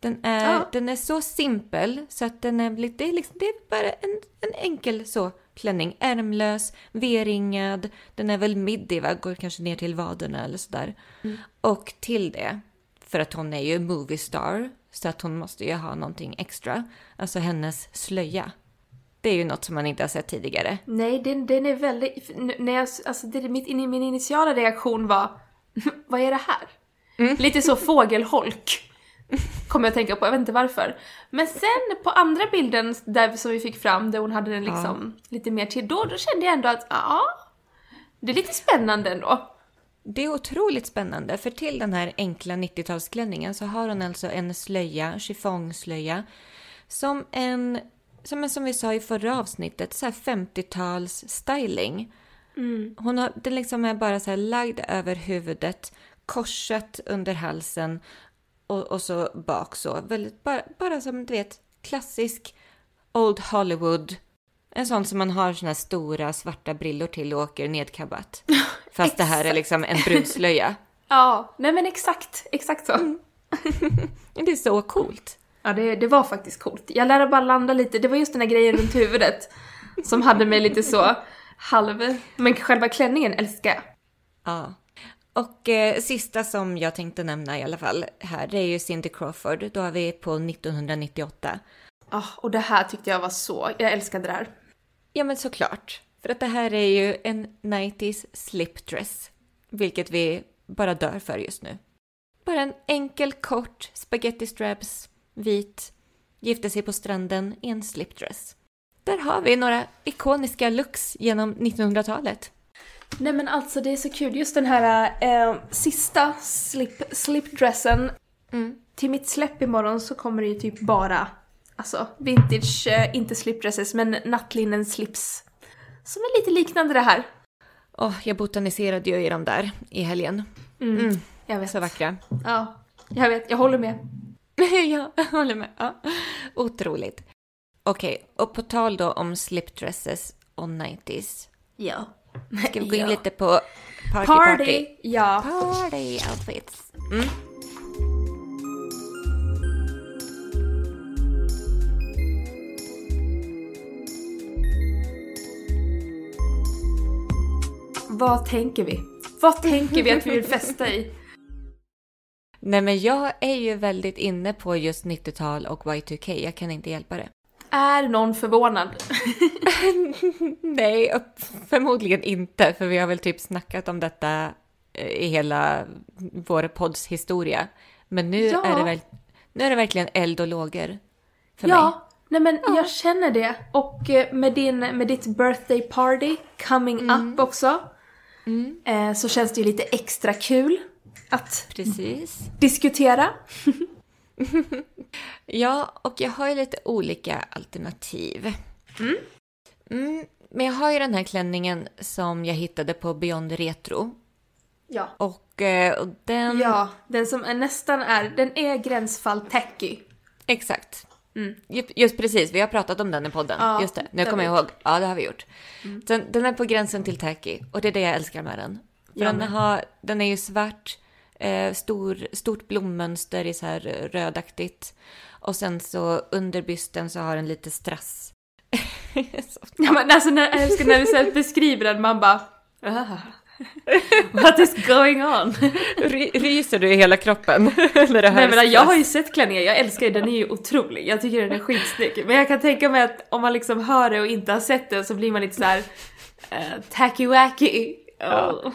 S1: Den är,
S2: Ja.
S1: den är så simpel så att den är, lite- det är, liksom, det är bara en, en enkel så klänning. Ärmlös, V-ringad, den är väl midi va? Går kanske ner till vaderna eller sådär. Och till det, för att hon är ju movie star, så att hon måste ju ha någonting extra. Alltså hennes slöja. Det är ju något som man inte har sett tidigare.
S2: Nej, den, den är väldigt... När jag, alltså det, mitt, in- min initiala reaktion var vad är det här? Lite så fågelholk. Kommer jag att tänka på, jag vet inte varför. Men sen på andra bilden där som vi fick fram, där hon hade den liksom lite mer till, då, då kände jag ändå att ja, det är lite spännande ändå.
S1: Det är otroligt spännande, för till den här enkla 90-talsklänningen så har hon alltså en slöja, chiffongslöja, som en, som, en, som vi sa i förra avsnittet, så här 50-tals styling. Hon har, den liksom är bara så här lagd över huvudet, korsat under halsen och, och så bak så. Väldigt, bara, bara som du vet, klassisk Old Hollywood. En sån som man har såna stora svarta brillor till och åker nedkabbat. Fast det här är liksom en brudslöja.
S2: Ja, nej men exakt, exakt så.
S1: Det är så coolt.
S2: Ja, det, det var faktiskt coolt. Jag lärde bara landa lite, det var just den här grejen runt huvudet som hade mig lite så halv... Men själva klänningen älskar jag.
S1: Ja. Och eh, sista som jag tänkte nämna i alla fall här, det är ju Cindy Crawford. Då är vi på 1998.
S2: Ah, och det här tyckte jag var så, jag älskade det här.
S1: Ja, men såklart. För att det här är ju en 90s slipdress, vilket vi bara dör för just nu. Bara en enkel, kort spaghetti straps, vit, gifte sig på stranden i en slipdress. Där har vi några ikoniska looks genom 1900-talet.
S2: Nej men alltså det är så kul, just den här eh, sista slip, slipdressen.
S1: Mm.
S2: Till mitt släpp imorgon så kommer det ju typ bara, alltså vintage, eh, inte slipdresses men nattlinnen slips. Som är lite liknande det här.
S1: Åh, jag botaniserade ju i dem där i helgen.
S2: Mm. Jag vet.
S1: Så vackra.
S2: Ja, jag vet, jag håller med.
S1: ja, jag håller med. Ja. Otroligt. Okej, och på tal då om slipdresses och 90s.
S2: Ja.
S1: Ska vi gå in
S2: Ja.
S1: lite på party
S2: Party!
S1: party?
S2: Ja.
S1: Party outfits. Mm.
S2: Vad tänker vi? Vad tänker vi att vi vill festa i?
S1: Nej, men jag är ju väldigt inne på just 90-tal och Y2K. Jag kan inte hjälpa det.
S2: Är någon förvånad?
S1: Nej, förmodligen inte, för vi har väl typ snackat om detta eh, i hela vår podds historia. Men nu,
S2: Ja.
S1: är, det väl, nu är det verkligen eld och lågor för
S2: ja,
S1: mig.
S2: nej men jag känner det. Och eh, med, din, med ditt birthday party coming
S1: Mm.
S2: up också. Eh, så känns det ju lite extra kul att
S1: Precis.
S2: diskutera.
S1: Ja, och jag har ju lite olika alternativ. Mm, men jag har ju den här klänningen som jag hittade på Beyond Retro.
S2: Ja.
S1: Och, eh, och den...
S2: Ja, den som är nästan är, den är gränsfall tacky.
S1: Exakt. Ju- Just precis, vi har pratat om den i podden.
S2: Ja,
S1: Just det, nu kommer jag ihåg. Ja, det har vi gjort. Den, den är på gränsen till tacky och det är det jag älskar med den. För den, har, den är ju svart, eh, stor, stort blommönster i så här rödaktigt. Och sen så under bysten så har den lite strass.
S2: Ja men alltså när, jag älskar när du så beskriver den, man bara ah, What is going on?
S1: Ry- Ryser du i hela kroppen när det här
S2: Nej men jag har ju sett klänningen, jag älskar den, den är ju otrolig. Jag tycker den är skitsnygg. Men jag kan tänka mig att om man liksom hör det och inte har sett den så blir man lite så här uh, tacky wacky.
S1: Ja.
S2: Oh.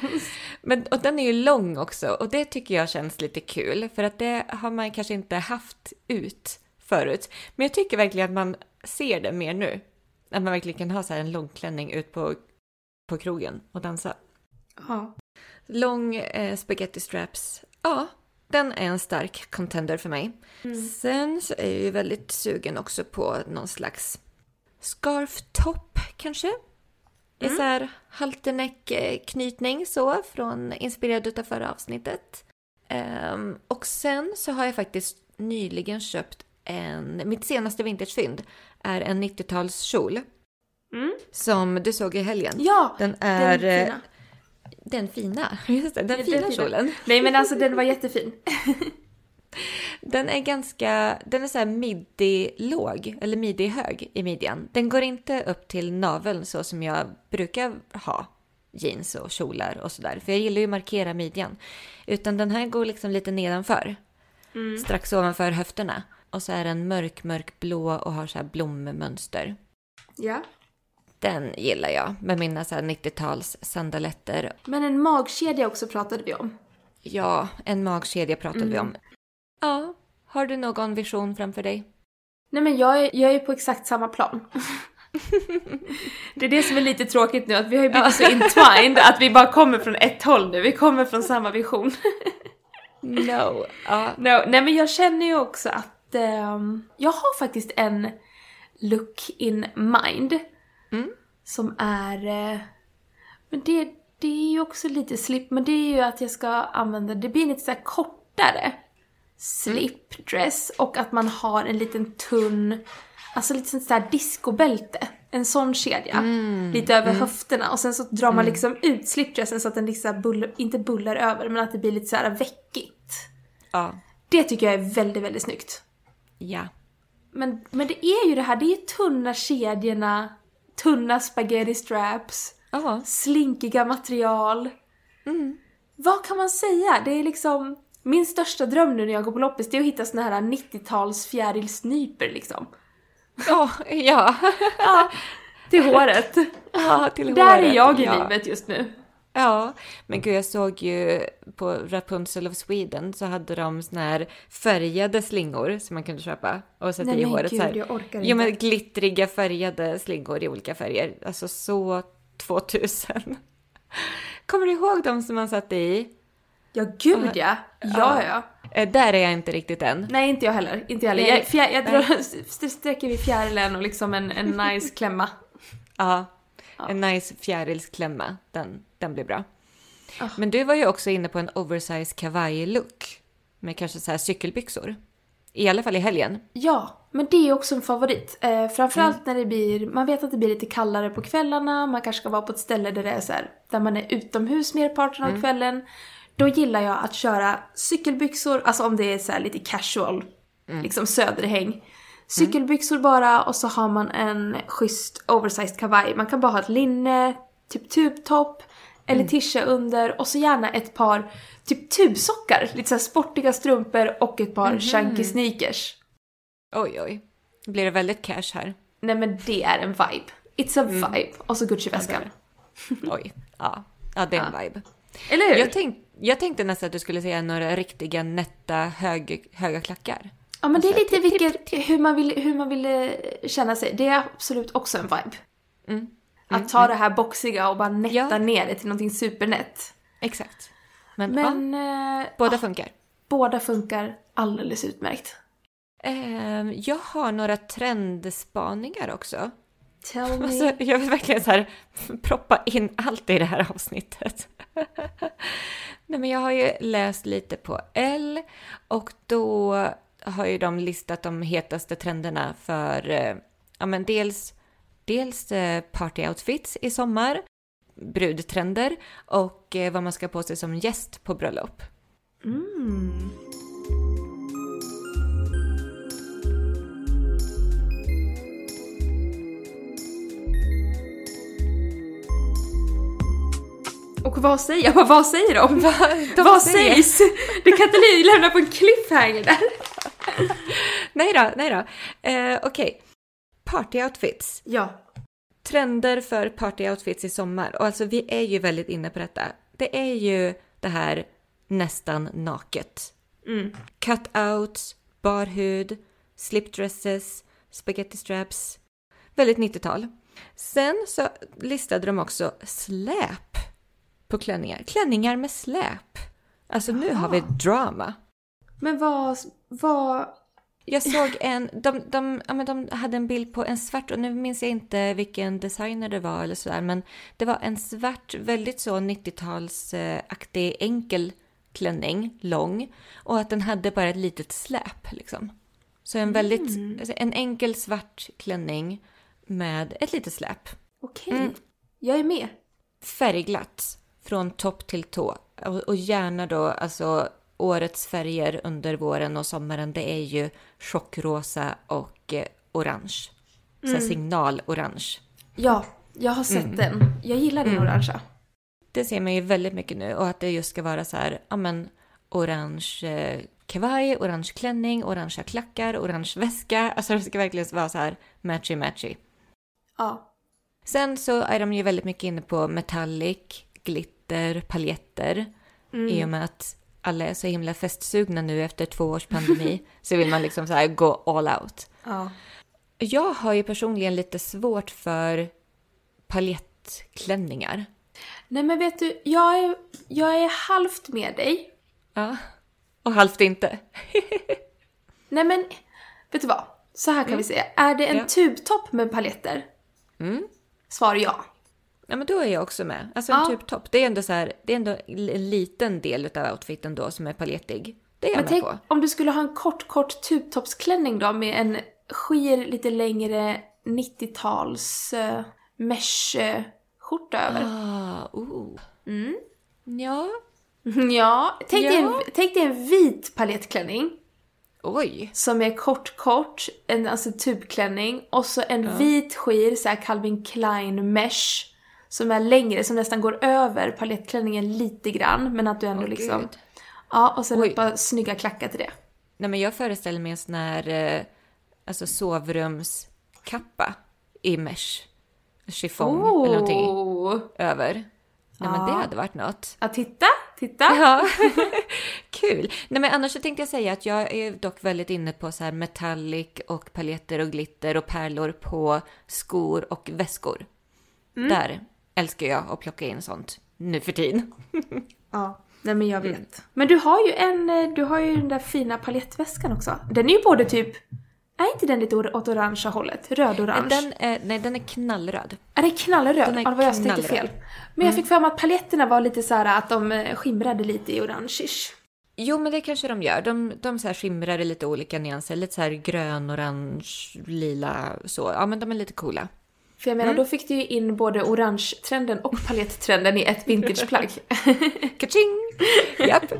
S1: Men, och den är ju lång också och det tycker jag känns lite kul för att det har man kanske inte haft ut förut. Men jag tycker verkligen att man ser det mer nu. Att man verkligen kan ha så här en långklänning ut på, på krogen och dansa.
S2: Ja.
S1: Lång eh, spaghetti straps. Ja, den är en stark contender för mig. Sen så är jag ju väldigt sugen också på någon slags scarf top kanske. I så här halterneck-knytning så, från inspirerad utav förra avsnittet. Ehm, och sen så har jag faktiskt nyligen köpt en, mitt senaste vintagefynd är en 90-talskjol.
S2: Mm.
S1: Som du såg i helgen.
S2: Ja,
S1: Den är...
S2: den.
S1: Den fina, just det, den
S2: Den
S1: fina
S2: fina.
S1: kjolen.
S2: Nej men alltså den var jättefin.
S1: Den är ganska, den är så här midi-låg, eller midi-hög i midjan. Den går inte upp till naveln så som jag brukar ha jeans och kjolar och sådär. För jag gillar ju att markera midjan. Utan den här går liksom lite nedanför. Strax ovanför höfterna. Och så är den mörk, mörk blå och har så här blommönster.
S2: Ja.
S1: Den gillar jag med mina så här 90-tals sandaletter.
S2: Men en magkedja också pratade vi om.
S1: Ja, en magkedja pratade vi om. Ja, har du någon vision framför dig?
S2: Nej men jag är, jag är på exakt samma plan. det är det som är lite tråkigt nu, att vi har ju blivit så entwined att vi bara kommer från ett håll nu, vi kommer från samma vision.
S1: No. Ja.
S2: no, nej men jag känner ju också att ehm, jag har faktiskt en look in mind. Som är, eh, men det, det är ju också lite slip, men det är ju att jag ska använda, det blir lite så kortare slipdress och att man har en liten tunn, alltså lite sånt där discobälte. En sån kedja. Lite över höfterna och sen så drar man liksom ut slipdressen så att den liksom buller, inte bullar över men att det blir lite så här veckigt.
S1: Ja.
S2: Det tycker jag är väldigt, väldigt snyggt.
S1: Ja.
S2: Men, men det är ju det här, det är ju tunna kedjorna, tunna spaghetti straps,
S1: Ja.
S2: slinkiga material. Vad kan man säga? Det är liksom... Min största dröm nu när jag går på loppis det är att hitta såna här 90-tals fjärilsnyper liksom.
S1: Ja. Ja.
S2: Ja, till håret.
S1: ja till
S2: Där
S1: håret.
S2: är jag i
S1: ja.
S2: livet just nu.
S1: Ja, men gud jag såg ju på Rapunzel of Sweden så hade de såna här färgade slingor som man kunde köpa och sätta
S2: Nej,
S1: i
S2: men
S1: håret
S2: gud,
S1: så här.
S2: jag orkar
S1: Jo men
S2: inte.
S1: glittriga färgade slingor i olika färger. Alltså så 2000. Kommer du ihåg de som man satte i?
S2: Ja, gud ja. Ja, ja.
S1: Eh, där är jag inte riktigt än.
S2: Nej, inte jag heller. Inte jag heller.
S1: Nej.
S2: Jag, fjär, jag drar, st- sträcker vid fjärilen och liksom en, en nice klämma.
S1: Ja, en nice fjärilsklämma. Den, den blir bra.
S2: Ah.
S1: Men du var ju också inne på en oversize kavaj-look. Med kanske så här cykelbyxor. I alla fall i helgen.
S2: Ja, men det är också en favorit. Eh, framförallt
S1: Mm.
S2: när det blir, man vet att det blir lite kallare på kvällarna, man kanske ska vara på ett ställe där det är så här, där man är utomhus merparten
S1: Mm.
S2: av kvällen. Då gillar jag att köra cykelbyxor, alltså om det är så här lite casual,
S1: Mm.
S2: liksom söderhäng. Cykelbyxor bara och så har man en schysst oversized kavaj. Man kan bara ha ett linne, typ tubtopp eller
S1: Mm.
S2: tisha under och så gärna ett par typ tubsockar, lite så här sportiga strumpor och ett par chunky sneakers.
S1: Oj, oj. Blir det väldigt cash här?
S2: Nej men det är en vibe. It's a
S1: Mm.
S2: vibe. Och så Gucci-väskan.
S1: Oj. Ja, ja det är en vibe.
S2: Eller hur?
S1: Jag, tänk, jag tänkte nästan att du skulle säga några riktiga nätta hög, höga klackar.
S2: Ja, men det är
S1: alltså,
S2: lite vilket, hur man vill, hur man vill eh, känna sig. Det är absolut också en vibe.
S1: Mm.
S2: Att ta det här boxiga och bara nätta
S1: Ja.
S2: ner det till någonting supernätt.
S1: Exakt. Men, ja,
S2: Men eh,
S1: båda
S2: ja,
S1: funkar.
S2: båda funkar alldeles utmärkt.
S1: Ehm, jag har några trendspaningar också.
S2: Tell me.
S1: Alltså, jag vill verkligen så här proppa in allt i det här avsnittet. Nej, men jag har ju läst lite på L och då har ju de listat de hetaste trenderna för eh, ja, men dels, dels eh, partyoutfits i sommar, brudtrender och eh, vad man ska på sig som gäst på bröllop.
S2: Mm. Och vad säger, vad, vad säger de?
S1: De
S2: vad
S1: säger-
S2: sägs? Du kan inte lämna på en cliffhanger där.
S1: Nej då, nej då. Eh, Okej, partyoutfits.
S2: Ja.
S1: Trender för partyoutfits i sommar. Och alltså vi är ju väldigt inne på detta. Det är ju det här nästan naket.
S2: Mm.
S1: Cutouts, barhud, slipdresses, spaghetti straps. Väldigt 90-tal. Sen så listade de också släp på klänningar. Klänningar med släp. Alltså nu har vi drama.
S2: Men vad, vad...
S1: Jag såg en, de, de, ja, men de hade en bild på en svart, och nu minns jag inte vilken designer det var eller sådär, men det var en svart, väldigt så 90-talsaktig enkel klänning, lång, och att den hade bara ett litet släp liksom. Så en väldigt, alltså, en enkel svart klänning med ett litet släp.
S2: Okej.
S1: Mm.
S2: Jag är med.
S1: Färgglatt från topp till tå. Och, och gärna då alltså årets färger under våren och sommaren det är ju chockrosa och eh, orange. Så här signalorange.
S2: Ja, jag har sett den. Jag gillar den orangea.
S1: Det ser man ju väldigt mycket nu och att det just ska vara så här, ja men orange eh, kavaj, orange klänning, orangea klackar, orange väska. Alltså det ska verkligen vara så här matchy matchy.
S2: Ja.
S1: Sen så är de ju väldigt mycket inne på metallic, glitter, paljetter. I och med att alla är så himla festsugna nu efter två års pandemi så vill man liksom så gå all out.
S2: Ja.
S1: Jag har ju personligen lite svårt för paljettklänningar.
S2: Nej men vet du, jag är, jag är halvt med dig.
S1: Ja. Och halvt inte.
S2: Nej men, vet du vad? Så här kan vi säga. Är det en
S1: Ja.
S2: tubtopp med paljetter?
S1: Mm.
S2: Svar ja.
S1: Ja men då är jag också med. Alltså en
S2: Ja.
S1: tubtopp, det är ändå så här, det är ändå en liten del av outfiten då som är paljettig. Det är jag
S2: Men
S1: med
S2: tänk
S1: på.
S2: om du skulle ha en kort, kort tubtoppsklänning då med en skir lite längre 90-tals uh, mesh-skjorta över.
S1: Ah, oh.
S2: Mm.
S1: Ja.
S2: Ja, tänk, Dig en,
S1: Ja.
S2: tänk dig en vit paljettklänning
S1: Oj.
S2: som är kort, kort, en alltså tubklänning och så en vit skir, så här Calvin Klein mesh som är längre, som nästan går över paljettklänningen lite grann men att du ändå
S1: Åh,
S2: liksom...
S1: Gud.
S2: Ja, och sen
S1: Oj.
S2: ett par snygga klackar till det.
S1: Nej men jag föreställer mig en sån här eh, alltså sovrumskappa i mesh. Chiffong eller någonting
S2: Oh.
S1: över. Nej men det
S2: Ja.
S1: hade varit något.
S2: Ja, titta, titta.
S1: Ja, kul. Nej men annars så tänkte jag säga att jag är dock väldigt inne på så här metallic och paljetter och glitter och pärlor på skor och väskor.
S2: Mm.
S1: Där älskar jag att plocka in sånt nu för tiden.
S2: Ja, nej men jag
S1: Mm.
S2: vet. Men du har ju en, eh, du har ju den där fina paljettväskan också. Den är ju både typ, är inte den lite åt orangea hållet? Röd-orange?
S1: Den är, nej, den är knallröd.
S2: Är det knallröd?
S1: Den är
S2: ja, det var jag som fel. Men jag fick för mig att paletterna var lite så här att de eh, skimrade lite i orange-ish.
S1: Jo, men det kanske de gör. De, de så här skimrar i lite olika nyanser. Lite så här grön, orange, lila så. Ja, men de är lite coola.
S2: För jag menar, då fick du ju in både orange-trenden och palettrenden i ett vintageplagg.
S1: Kaching! Japp.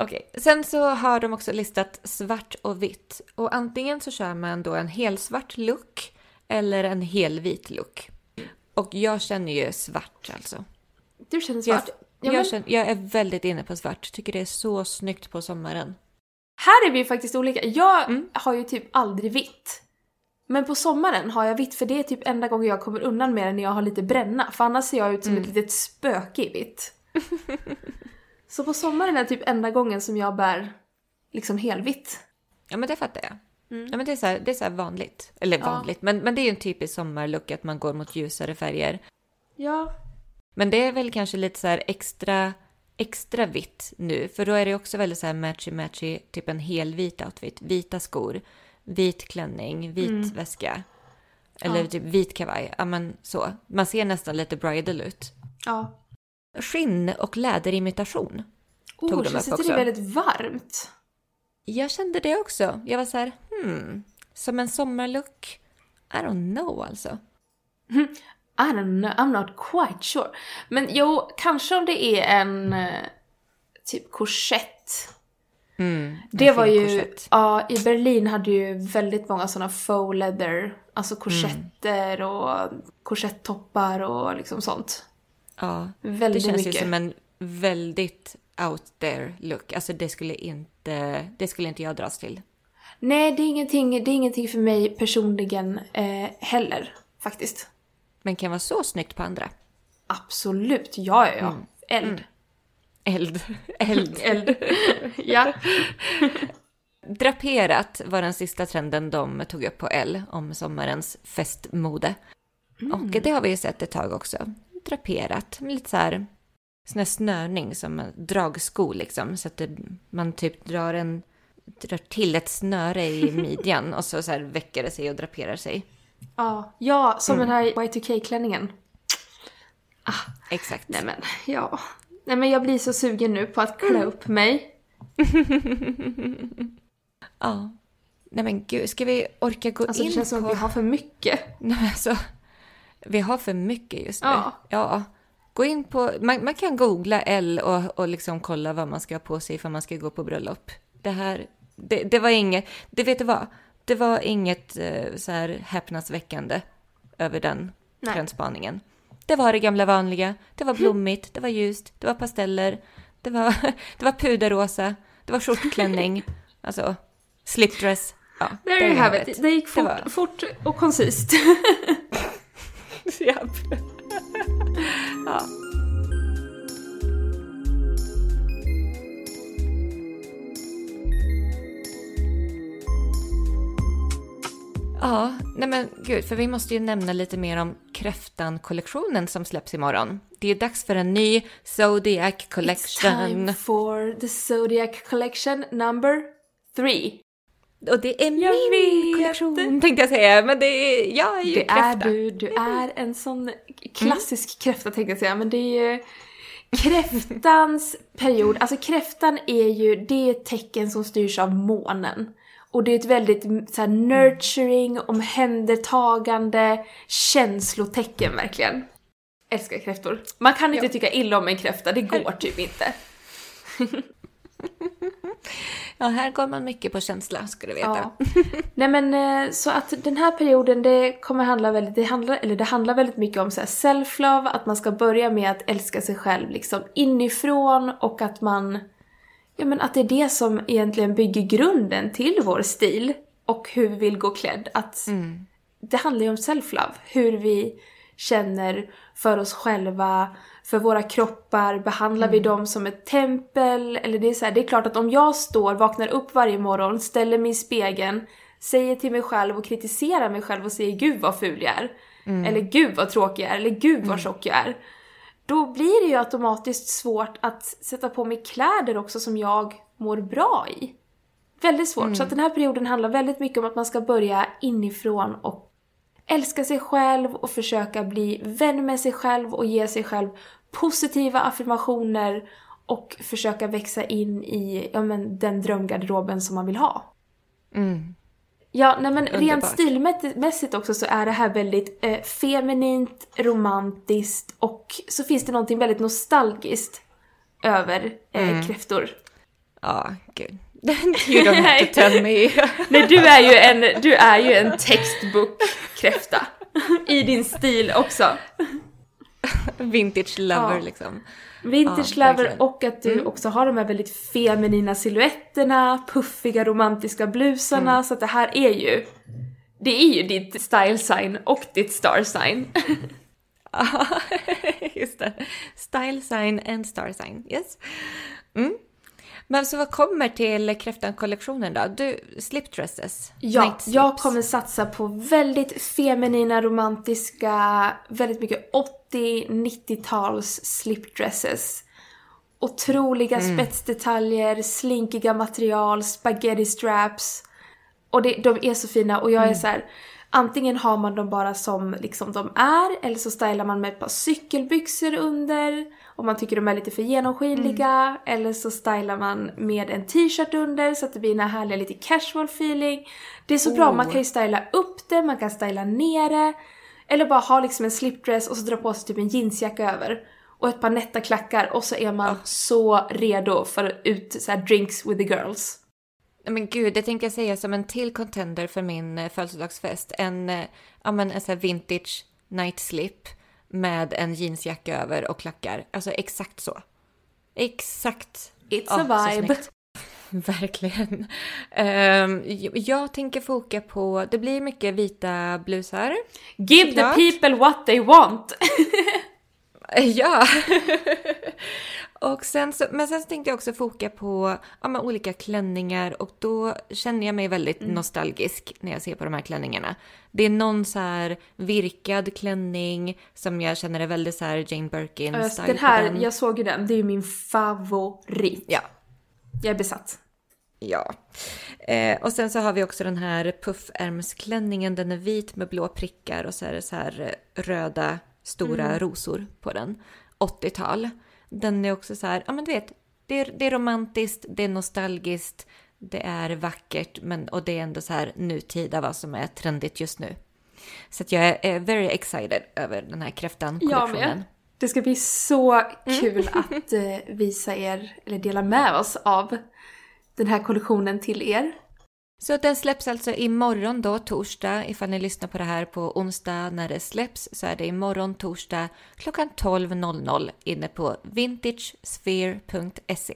S1: Okej, sen så har de också listat svart och vitt. Och antingen så kör man då en helsvart look eller en helvit look. Och jag känner ju svart alltså.
S2: Du känner
S1: Jag,
S2: svart? Ja,
S1: jag,
S2: men
S1: känner, jag är väldigt inne på svart. Tycker det är så snyggt på sommaren.
S2: här är vi ju faktiskt olika. Jag
S1: Mm.
S2: har ju typ aldrig vitt. Men på sommaren har jag vitt för det är typ enda gången jag kommer undan med det när jag har lite bränna. För annars ser jag ut som
S1: Mm.
S2: ett litet spöke i vitt. så på sommaren är typ enda gången som jag bär liksom helvitt.
S1: Ja, men det fattar jag. Ja, men det är så här, det är så vanligt. Eller
S2: Mm. Ja.
S1: vanligt, men, men det är ju en typisk sommarlook att man går mot ljusare färger.
S2: Ja,
S1: Men det är väl kanske lite så extra, extra vitt nu, för då är det också väldigt så här matchy-matchy, typ en helvit outfit. Vita skor, vit klänning, vit väska. Eller
S2: Mm. Ja.
S1: typ vit kavaj. Ja, men så. Man ser nästan lite bridal ut.
S2: ja.
S1: Skinn och läderimitation. Tog
S2: Oh,
S1: de
S2: känns
S1: upp
S2: inte det
S1: också.
S2: väldigt varmt?
S1: Jag kände det också. Jag var så här, hmm, som en sommarlook? I don't know alltså.
S2: I don't know, I'm not quite sure. Men jo, kanske om det är en eh, typ korsett.
S1: Mm,
S2: Det var ju,
S1: korsett.
S2: ja i Berlin hade ju väldigt många sådana faux leather, alltså korsetter och korsettoppar och liksom sånt.
S1: Ja, det
S2: Väldigt
S1: känns
S2: mycket.
S1: ju som en väldigt out there look. Alltså det skulle inte, det skulle inte jag dras till.
S2: Nej, det är ingenting, det är ingenting för mig personligen eh, heller, faktiskt.
S1: Men kan vara så snyggt på andra.
S2: Absolut, ja ja ja. Eld.
S1: Eld, eld.
S2: Eld. ja.
S1: Draperat var den sista trenden de tog upp på L om sommarens festmode. Och det har vi ju sett ett tag också. Draperat, lite så här sån här snörning som dragsko liksom. Så att det, man typ drar en drar till ett snöre i midjan och så, så här väcker det sig och draperar sig.
S2: Ja, ja som den här Y2K-klänningen.
S1: Exakt.
S2: Nej men, ja. Nej men jag blir så sugen nu på att klä upp mig.
S1: Ja. Nej men gud, ska vi orka gå
S2: Alltså
S1: in
S2: det känns som
S1: på...
S2: att vi har för mycket.
S1: Nej, men alltså, vi har för mycket just nu.
S2: Ja.
S1: ja. Gå in på... Man, man kan googla L och, och liksom kolla vad man ska ha på sig för man ska gå på bröllop. Det här... Det, det var inget... Det vet du vad? Det var inget eh, så här häpnadsväckande över den trendspaningen. Det var det gamla vanliga. Det var blommigt, det var ljust, det var pasteller, det var, det var puderrosa, det var skjortklänning, alltså slipdress. Ja,
S2: There you have it. Det gick fort,
S1: var-
S2: fort och koncist.
S1: Japp. ja. Ja, nej men gud, för vi måste ju nämna lite mer om Kräftan-kollektionen som släpps imorgon. Det är dags för en ny Zodiac
S2: It's
S1: Collection.
S2: time for the Zodiac collection number three.
S1: Och det är
S2: Jag
S1: min
S2: vet.
S1: kollektion tänkte jag säga, men det är, jag är ju
S2: Det är
S1: kräfta.
S2: du, du är en sån klassisk kräfta tänkte jag säga, men det är ju kräftans period. Alltså kräftan är ju, det är tecken som styrs av månen. Och det är ett väldigt så här, nurturing, omhändertagande känslotecken verkligen. Älskar kräftor. Man kan inte
S1: Ja.
S2: tycka illa om en kräfta, det går typ inte.
S1: Ja, här går man mycket på känsla, ska du veta.
S2: Ja. Nej men eh, så att den här perioden det kommer handla väldigt, det handlar, eller det handlar väldigt mycket om så self-love, att man ska börja med att älska sig själv liksom inifrån och att man, ja men att det är det som egentligen bygger grunden till vår stil och hur vi vill gå klädd. Att det handlar ju om self-love, hur vi känner för oss själva, för våra kroppar, behandlar vi dem som ett tempel? Eller det är så här, det är klart att om jag står, vaknar upp varje morgon, ställer mig i spegeln, säger till mig själv och kritiserar mig själv och säger gud vad ful jag är. Eller gud vad tråkig jag är, eller gud vad tjock jag är. Då blir det ju automatiskt svårt att sätta på mig kläder också som jag mår bra i. Väldigt svårt. Så att den här perioden handlar väldigt mycket om att man ska börja inifrån och älska sig själv och försöka bli vän med sig själv och ge sig själv positiva affirmationer och försöka växa in i ja, men, den drömgarderoben som man vill ha.
S1: Mm.
S2: Ja, nej men rent
S1: Underbart.
S2: stilmässigt också så är det här väldigt eh, feminint, romantiskt och så finns det någonting väldigt nostalgiskt över eh, kräftor.
S1: Ja, gud. You don't have to tell me.
S2: Nej, du är ju en, du är ju en textbook-kräfta. I din stil också.
S1: Vintage lover
S2: Ja.
S1: liksom.
S2: Vintage
S1: Ja,
S2: och att du också har de här väldigt feminina silhuetterna, puffiga romantiska blusarna, så att det här är ju... Det är ju ditt style sign och ditt star sign.
S1: Ja, just det. Style sign and star sign. Yes. Mm. Men så vad kommer till kräftan-kollektionen då? Du, slipdresses?
S2: Ja, jag kommer satsa på väldigt feminina, romantiska, väldigt mycket 80-90-tals slipdresses. Otroliga
S1: Mm.
S2: spetsdetaljer, slinkiga material, spaghetti straps. Och det, de är så fina och jag
S1: Mm.
S2: är så här. Antingen har man dem bara som liksom de är eller så stylar man med ett par cykelbyxor under om man tycker de är lite för genomskinliga eller så stylar man med en t-shirt under så att det blir den här härliga lite casual feeling. Det är så bra,
S1: Oh.
S2: man kan ju styla upp det, man kan styla ner det eller bara ha liksom en slipdress och så dra på sig typ en jeansjacka över och ett par nätta klackar och så är man så redo för ut så här drinks with the girls.
S1: Men gud, det tänkte jag säga som en till contender för min eh, födelsedagsfest. En, eh, ja men en sån här vintage night slip med en jeansjacka över och klackar. Alltså exakt så. Exakt.
S2: It's
S1: Ja, så
S2: a vibe.
S1: Verkligen. Ehm, jag tänker foka på, det blir mycket vita blusar.
S2: Give
S1: Såklart.
S2: the people what they want!
S1: Ja! och sen så, men sen så tänkte jag också foka på ja, olika klänningar och då känner jag mig väldigt nostalgisk när jag ser på de här klänningarna. Det är någon så här virkad klänning som jag känner är väldigt så här Jane Birkin
S2: Alltså,
S1: style
S2: den här,
S1: den.
S2: jag såg ju den, det är ju min favorit.
S1: Ja,
S2: Jag är besatt.
S1: ja. Eh, och sen så har vi också den här puffärmsklänningen. Den är vit med blå prickar och så är det så här eh, röda stora rosor på den. 80-tal. Den är också så här, ja men du vet, det är, det är romantiskt, det är nostalgiskt, det är vackert men, och det är ändå så här nutida vad som är trendigt just nu. Så jag är, är very excited över den här kräftan-kollektionen.
S2: Det ska bli så kul att eh, visa er, eller dela med oss av den här kollektionen till er.
S1: Så den släpps alltså imorgon då, torsdag. Ifall ni lyssnar på det här på onsdag när det släpps så är det imorgon torsdag klockan 12.00 inne på vintagesphere.se.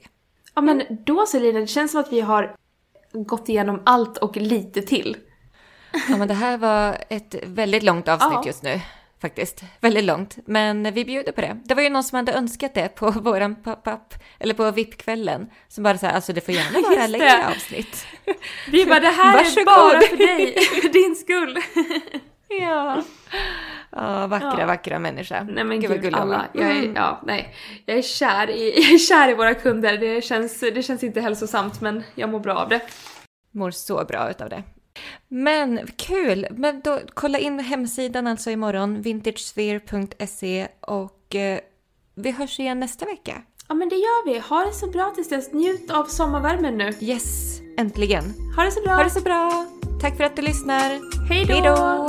S2: Ja men då Selina, det känns som att vi har gått igenom allt och lite till.
S1: Ja men det här var ett väldigt långt avsnitt
S2: Ja.
S1: just nu. Faktiskt. Väldigt långt. Men vi bjuder på det. Det var ju någon som hade önskat det på våran pop-up, eller på VIP-kvällen. Som bara sa, alltså det får gärna vara längre avsnitt.
S2: Vi bara, det här
S1: Varsågod.
S2: är bara för dig, för din skull.
S1: Ja. Ja, vackra,
S2: Ja.
S1: vackra människa.
S2: Nej men
S1: Gud, vad
S2: gud,
S1: hon
S2: alla. Jag är,
S1: Mm.
S2: ja, nej. Jag är, kär i, jag är kär i våra kunder. Det känns, det känns inte hälsosamt men jag mår bra av det.
S1: Mår så bra utav det. Men kul! Men då, kolla in hemsidan alltså imorgon, vintagesphere.se och eh, vi hörs igen nästa vecka.
S2: Ja men det gör vi. Ha det så bra tills dess. Njut av sommarvärmen nu.
S1: Yes, äntligen!
S2: Ha det så bra.
S1: Ha det så bra! Tack för att du lyssnar! Hej då!